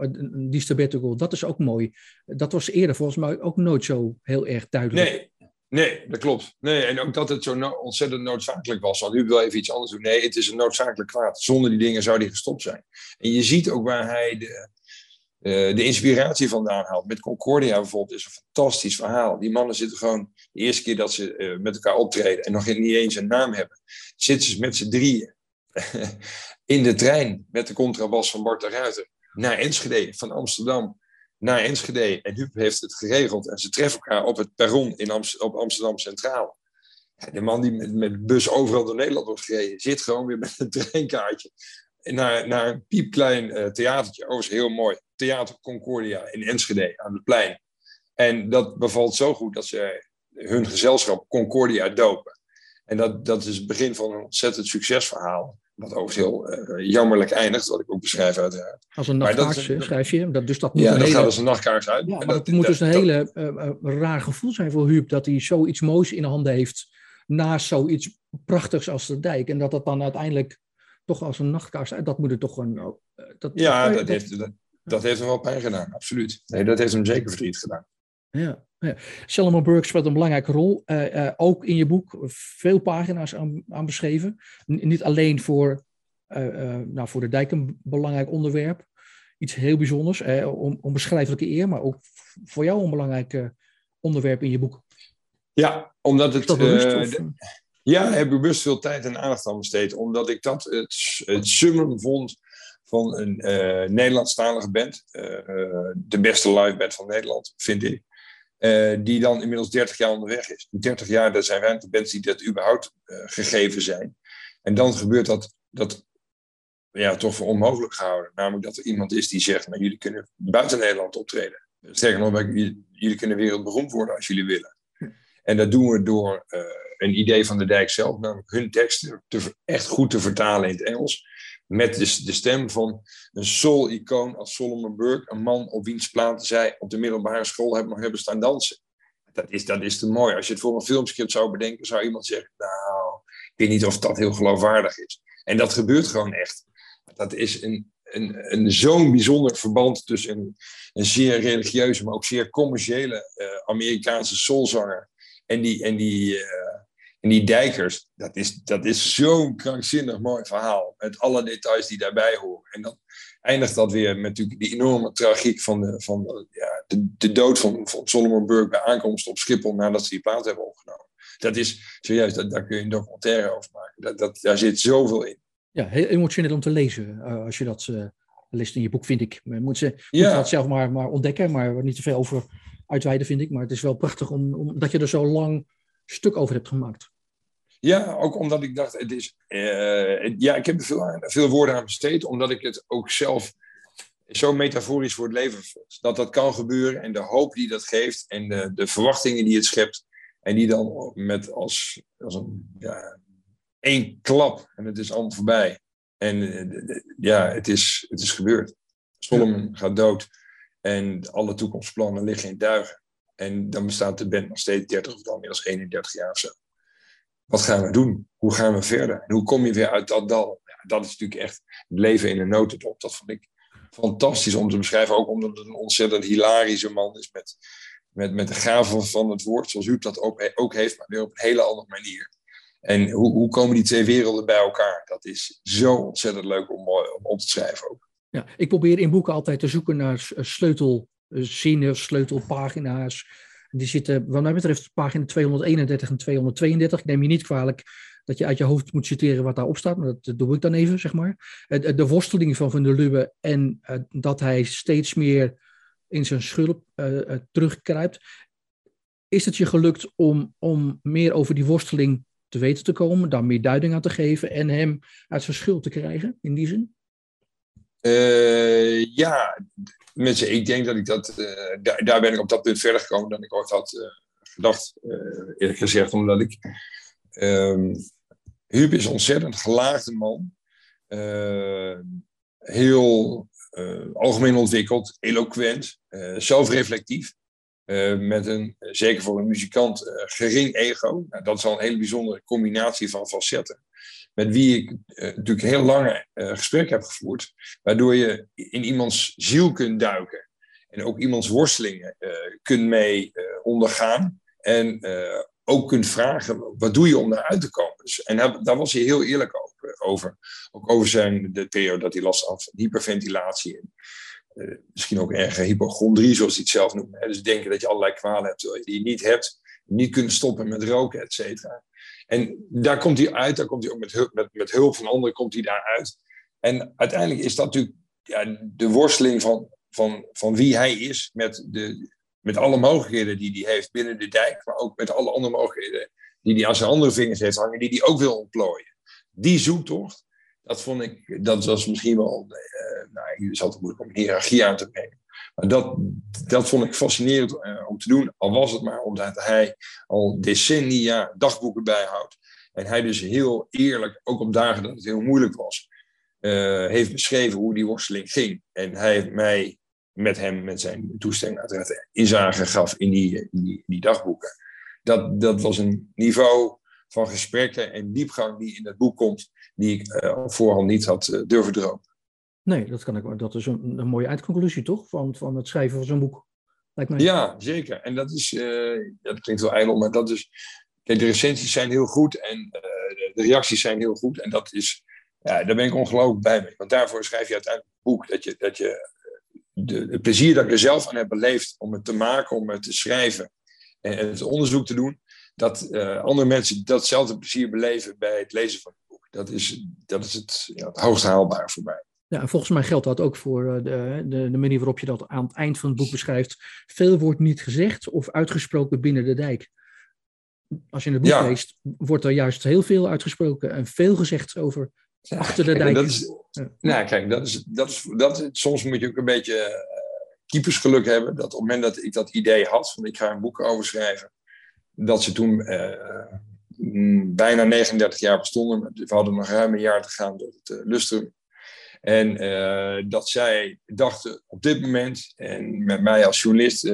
die sabbatical, dat is ook mooi. Dat was eerder volgens mij ook nooit zo heel erg duidelijk. Nee, nee dat klopt. Nee, en ook dat het zo ontzettend noodzakelijk was. Want u wil even iets anders doen. Nee, het is een noodzakelijk kwaad. Zonder die dingen zou die gestopt zijn. En je ziet ook waar hij de, uh, de inspiratie vandaan haalt. Met Concordia bijvoorbeeld is een fantastisch verhaal. Die mannen zitten gewoon de eerste keer dat ze uh, met elkaar optreden en nog niet eens een naam hebben, zitten ze met z'n drieën in de trein met de contrabas van Bart de Ruiter naar Enschede, van Amsterdam naar Enschede. En Huub heeft het geregeld en ze treffen elkaar op het perron in op Amsterdam Centraal. de man die met, met bus overal door Nederland wordt gereden, zit gewoon weer met een treinkaartje naar, naar een piepklein uh, theatertje. Overigens heel mooi. Theater Concordia in Enschede aan het plein. En dat bevalt zo goed dat ze hun gezelschap Concordia dopen. En dat, dat is het begin van een ontzettend succesverhaal. Wat overigens heel uh, jammerlijk eindigt, wat ik ook beschrijf uiteraard. Als een nachtkaars schrijf je. Dat, dus dat moet ja, dat hele... gaat als een nachtkaars uit. Ja, maar dat, moet dus een hele uh, raar gevoel zijn voor Huub, dat hij zoiets moois in handen heeft naast zoiets prachtigs als de dijk. En dat dat dan uiteindelijk toch als een nachtkaars uit, dat moet het toch een... Dat, ja, dat, heeft, dat, heeft hem wel pijn gedaan, absoluut. Nee, dat heeft hem zeker verdriet gedaan. Ja. Salomon Burke speelt een belangrijke rol. Uh, uh, ook in je boek veel pagina's aan, aan beschreven. N niet alleen voor, uh, nou, voor de dijk een belangrijk onderwerp. Iets heel bijzonders, om, onbeschrijfelijke eer, maar ook voor jou een belangrijk onderwerp in je boek. Ja, omdat het. Bewust, ja, ik heb bewust veel tijd en aandacht aan besteed. Omdat ik dat het, het summum vond van een Nederlandstalige band. de beste live band van Nederland, vind ik. Uh, die dan inmiddels 30 jaar onderweg is. 30 jaar, dat zijn weinig bands die dat überhaupt uh, gegeven zijn. En dan gebeurt dat, dat ja, toch voor onmogelijk gehouden. Namelijk dat er iemand is die zegt, maar jullie kunnen buiten Nederland optreden. Sterker nog, jullie kunnen wereldberoemd worden als jullie willen. En dat doen we door uh, een idee van de dijk zelf, namelijk hun teksten te, echt goed te vertalen in het Engels met de, de stem van een soul-icoon als Solomon Burke, een man op wiens platen zij op de middelbare school hebben, nog hebben staan dansen. Dat is, dat is te mooi. Als je het voor een filmscript zou bedenken, zou iemand zeggen, nou, ik weet niet of dat heel geloofwaardig is. En dat gebeurt gewoon echt. Dat is een, een, een zo'n bijzonder verband tussen een, een zeer religieuze, maar ook zeer commerciële uh, Amerikaanse soulzanger en die, en die, uh, En die dijkers, dat is, dat is zo'n krankzinnig mooi verhaal. Met alle details die daarbij horen. En dan eindigt dat weer met natuurlijk die enorme tragiek van de, van de, ja, de, de dood van, van Solomon Burke bij aankomst op Schiphol nadat ze die plaat hebben opgenomen. Dat is serieus, dat, daar kun je een documentaire over maken. Dat, dat, daar zit zoveel in. Ja, heel emotioneel om te lezen. Uh, als je dat uh, leest in je boek, vind ik. Moet ze moet ja. dat zelf maar, maar ontdekken, maar niet te veel over uitweiden, vind ik. Maar het is wel prachtig om, omdat je er zo lang stuk over hebt gemaakt. Ja, ook omdat ik dacht, het is, uh, ja, ik heb er veel, veel woorden aan besteed, omdat ik het ook zelf zo metaforisch voor het leven vond. Dat dat kan gebeuren en de hoop die dat geeft en de, de verwachtingen die het schept. En die dan met als, als een, ja, één klap en het is allemaal voorbij. En ja, het is, het is gebeurd. Solomon gaat dood en alle toekomstplannen liggen in duigen. En dan bestaat de band nog steeds 30 of dan inmiddels 31 jaar of zo. Wat gaan we doen? Hoe gaan we verder? En hoe kom je weer uit dat dal? Ja, dat is natuurlijk echt het leven in een notendop. Dat vond ik fantastisch om te beschrijven. Ook omdat het een ontzettend hilarische man is met, met, met de gave van het woord, zoals u dat ook, ook heeft, maar weer op een hele andere manier. En hoe, hoe komen die twee werelden bij elkaar? Dat is zo ontzettend leuk om, om op te schrijven ook. Ja, ik probeer in boeken altijd te zoeken naar sleutelzinnen, sleutelpagina's. Die zitten, wat mij betreft, pagina 231 en 232. Ik neem je niet kwalijk dat je uit je hoofd moet citeren wat daarop staat, maar dat doe ik dan even, zeg maar. De worsteling van Van der Lubbe en uh, dat hij steeds meer in zijn schulp uh, terugkruipt. Is het je gelukt om, om meer over die worsteling te weten te komen, daar meer duiding aan te geven en hem uit zijn schuld te krijgen, in die zin? Uh, ja, mensen, ik denk dat ik dat, uh, daar, ben ik op dat punt verder gekomen dan ik ooit had uh, gedacht, eerlijk gezegd, omdat ik, um, Huub is een ontzettend gelaagde man, heel algemeen ontwikkeld, eloquent, zelfreflectief. Met een, zeker voor een muzikant, gering ego. Nou, dat is al een hele bijzondere combinatie van facetten. Met wie ik uh, natuurlijk heel lange gesprekken heb gevoerd. Waardoor je in iemands ziel kunt duiken. En ook iemands worstelingen kunt mee ondergaan. En ook kunt vragen, wat doe je om daaruit te komen? Dus, en daar, was hij heel eerlijk over. Ook over zijn, de periode dat hij last had van hyperventilatie. En, misschien ook erger hypochondrie, zoals hij het zelf noemt. Hè? Dus denken dat je allerlei kwalen hebt die je niet hebt. Niet kunnen stoppen met roken, et cetera. En daar komt hij uit, daar komt hij ook met hulp, met, met hulp van anderen komt hij daar uit. En uiteindelijk is dat natuurlijk ja, de worsteling van, van, van wie hij is met, de, met alle mogelijkheden die hij heeft binnen de dijk, maar ook met alle andere mogelijkheden die hij aan zijn andere vingers heeft hangen, die hij ook wil ontplooien. Die zoektocht, dat vond ik, dat was misschien wel, uh, nou, het is altijd moeilijk om hiërarchie aan te brengen. Dat, dat vond ik fascinerend uh, om te doen, al was het maar omdat hij al decennia dagboeken bijhoudt. En hij dus heel eerlijk, ook op dagen dat het heel moeilijk was, uh, heeft beschreven hoe die worsteling ging. En hij heeft mij met hem, met zijn toestemming uiteraard, inzage gaf in die, die, die dagboeken. Dat, dat was een niveau van gesprekken en diepgang die in het boek komt, die ik uh, voorhand niet had durven dromen. Nee, dat, kan ik, dat is een, een mooie eindconclusie, toch? Van, van het schrijven van zo'n boek. Lijkt mij. Ja, zeker. En dat is, uh, dat klinkt wel ijdel, maar dat is. Kijk, de recensies zijn heel goed en de, de, reacties zijn heel goed. En dat is, ja, daar ben ik ongelooflijk blij mee. Want daarvoor schrijf je uiteindelijk een boek. Dat je, dat je de, het plezier dat ik er zelf aan heb beleefd om het te maken, om het te schrijven en het onderzoek te doen, dat andere mensen datzelfde plezier beleven bij het lezen van het boek. Dat is, dat is het, ja, het hoogst haalbaar voor mij. Ja, en volgens mij geldt dat ook voor eh, de, de, de, manier waarop je dat aan het eind van het boek beschrijft. Veel wordt niet gezegd of uitgesproken binnen de dijk. Als je het boek leest, wordt er juist heel veel uitgesproken en veel gezegd over ja, achter de dijk. Dat is, Nou, kijk, dat is, dat is, dat soms moet je ook een beetje uh, keepersgeluk hebben. Dat op het moment dat ik dat idee had, van ik ga een boek over schrijven, dat ze toen uh, bijna 39 jaar bestonden. We hadden nog ruim een jaar te gaan door het uh, lustrum. En dat zij dachten op dit moment, en met mij als journalist,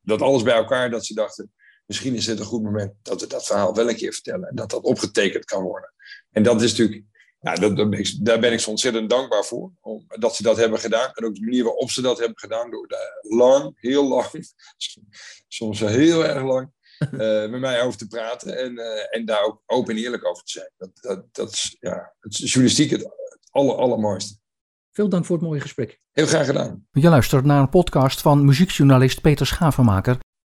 dat alles bij elkaar, dat ze dachten, misschien is dit een goed moment dat we dat verhaal wel een keer vertellen. En dat dat opgetekend kan worden. En dat is natuurlijk ja, dat, dat ben ik, daar ben ik zo ontzettend dankbaar voor. Om, dat ze dat hebben gedaan. En ook de manier waarop ze dat hebben gedaan. Door daar lang, heel lang, soms heel erg lang, met mij over te praten en, en daar ook open en eerlijk over te zijn. Dat, dat, dat is, ja, het is journalistiek het, het aller, allermooiste. Veel dank voor het mooie gesprek. Heel graag gedaan. Je luistert naar een podcast van muziekjournalist Peter Schavenmaker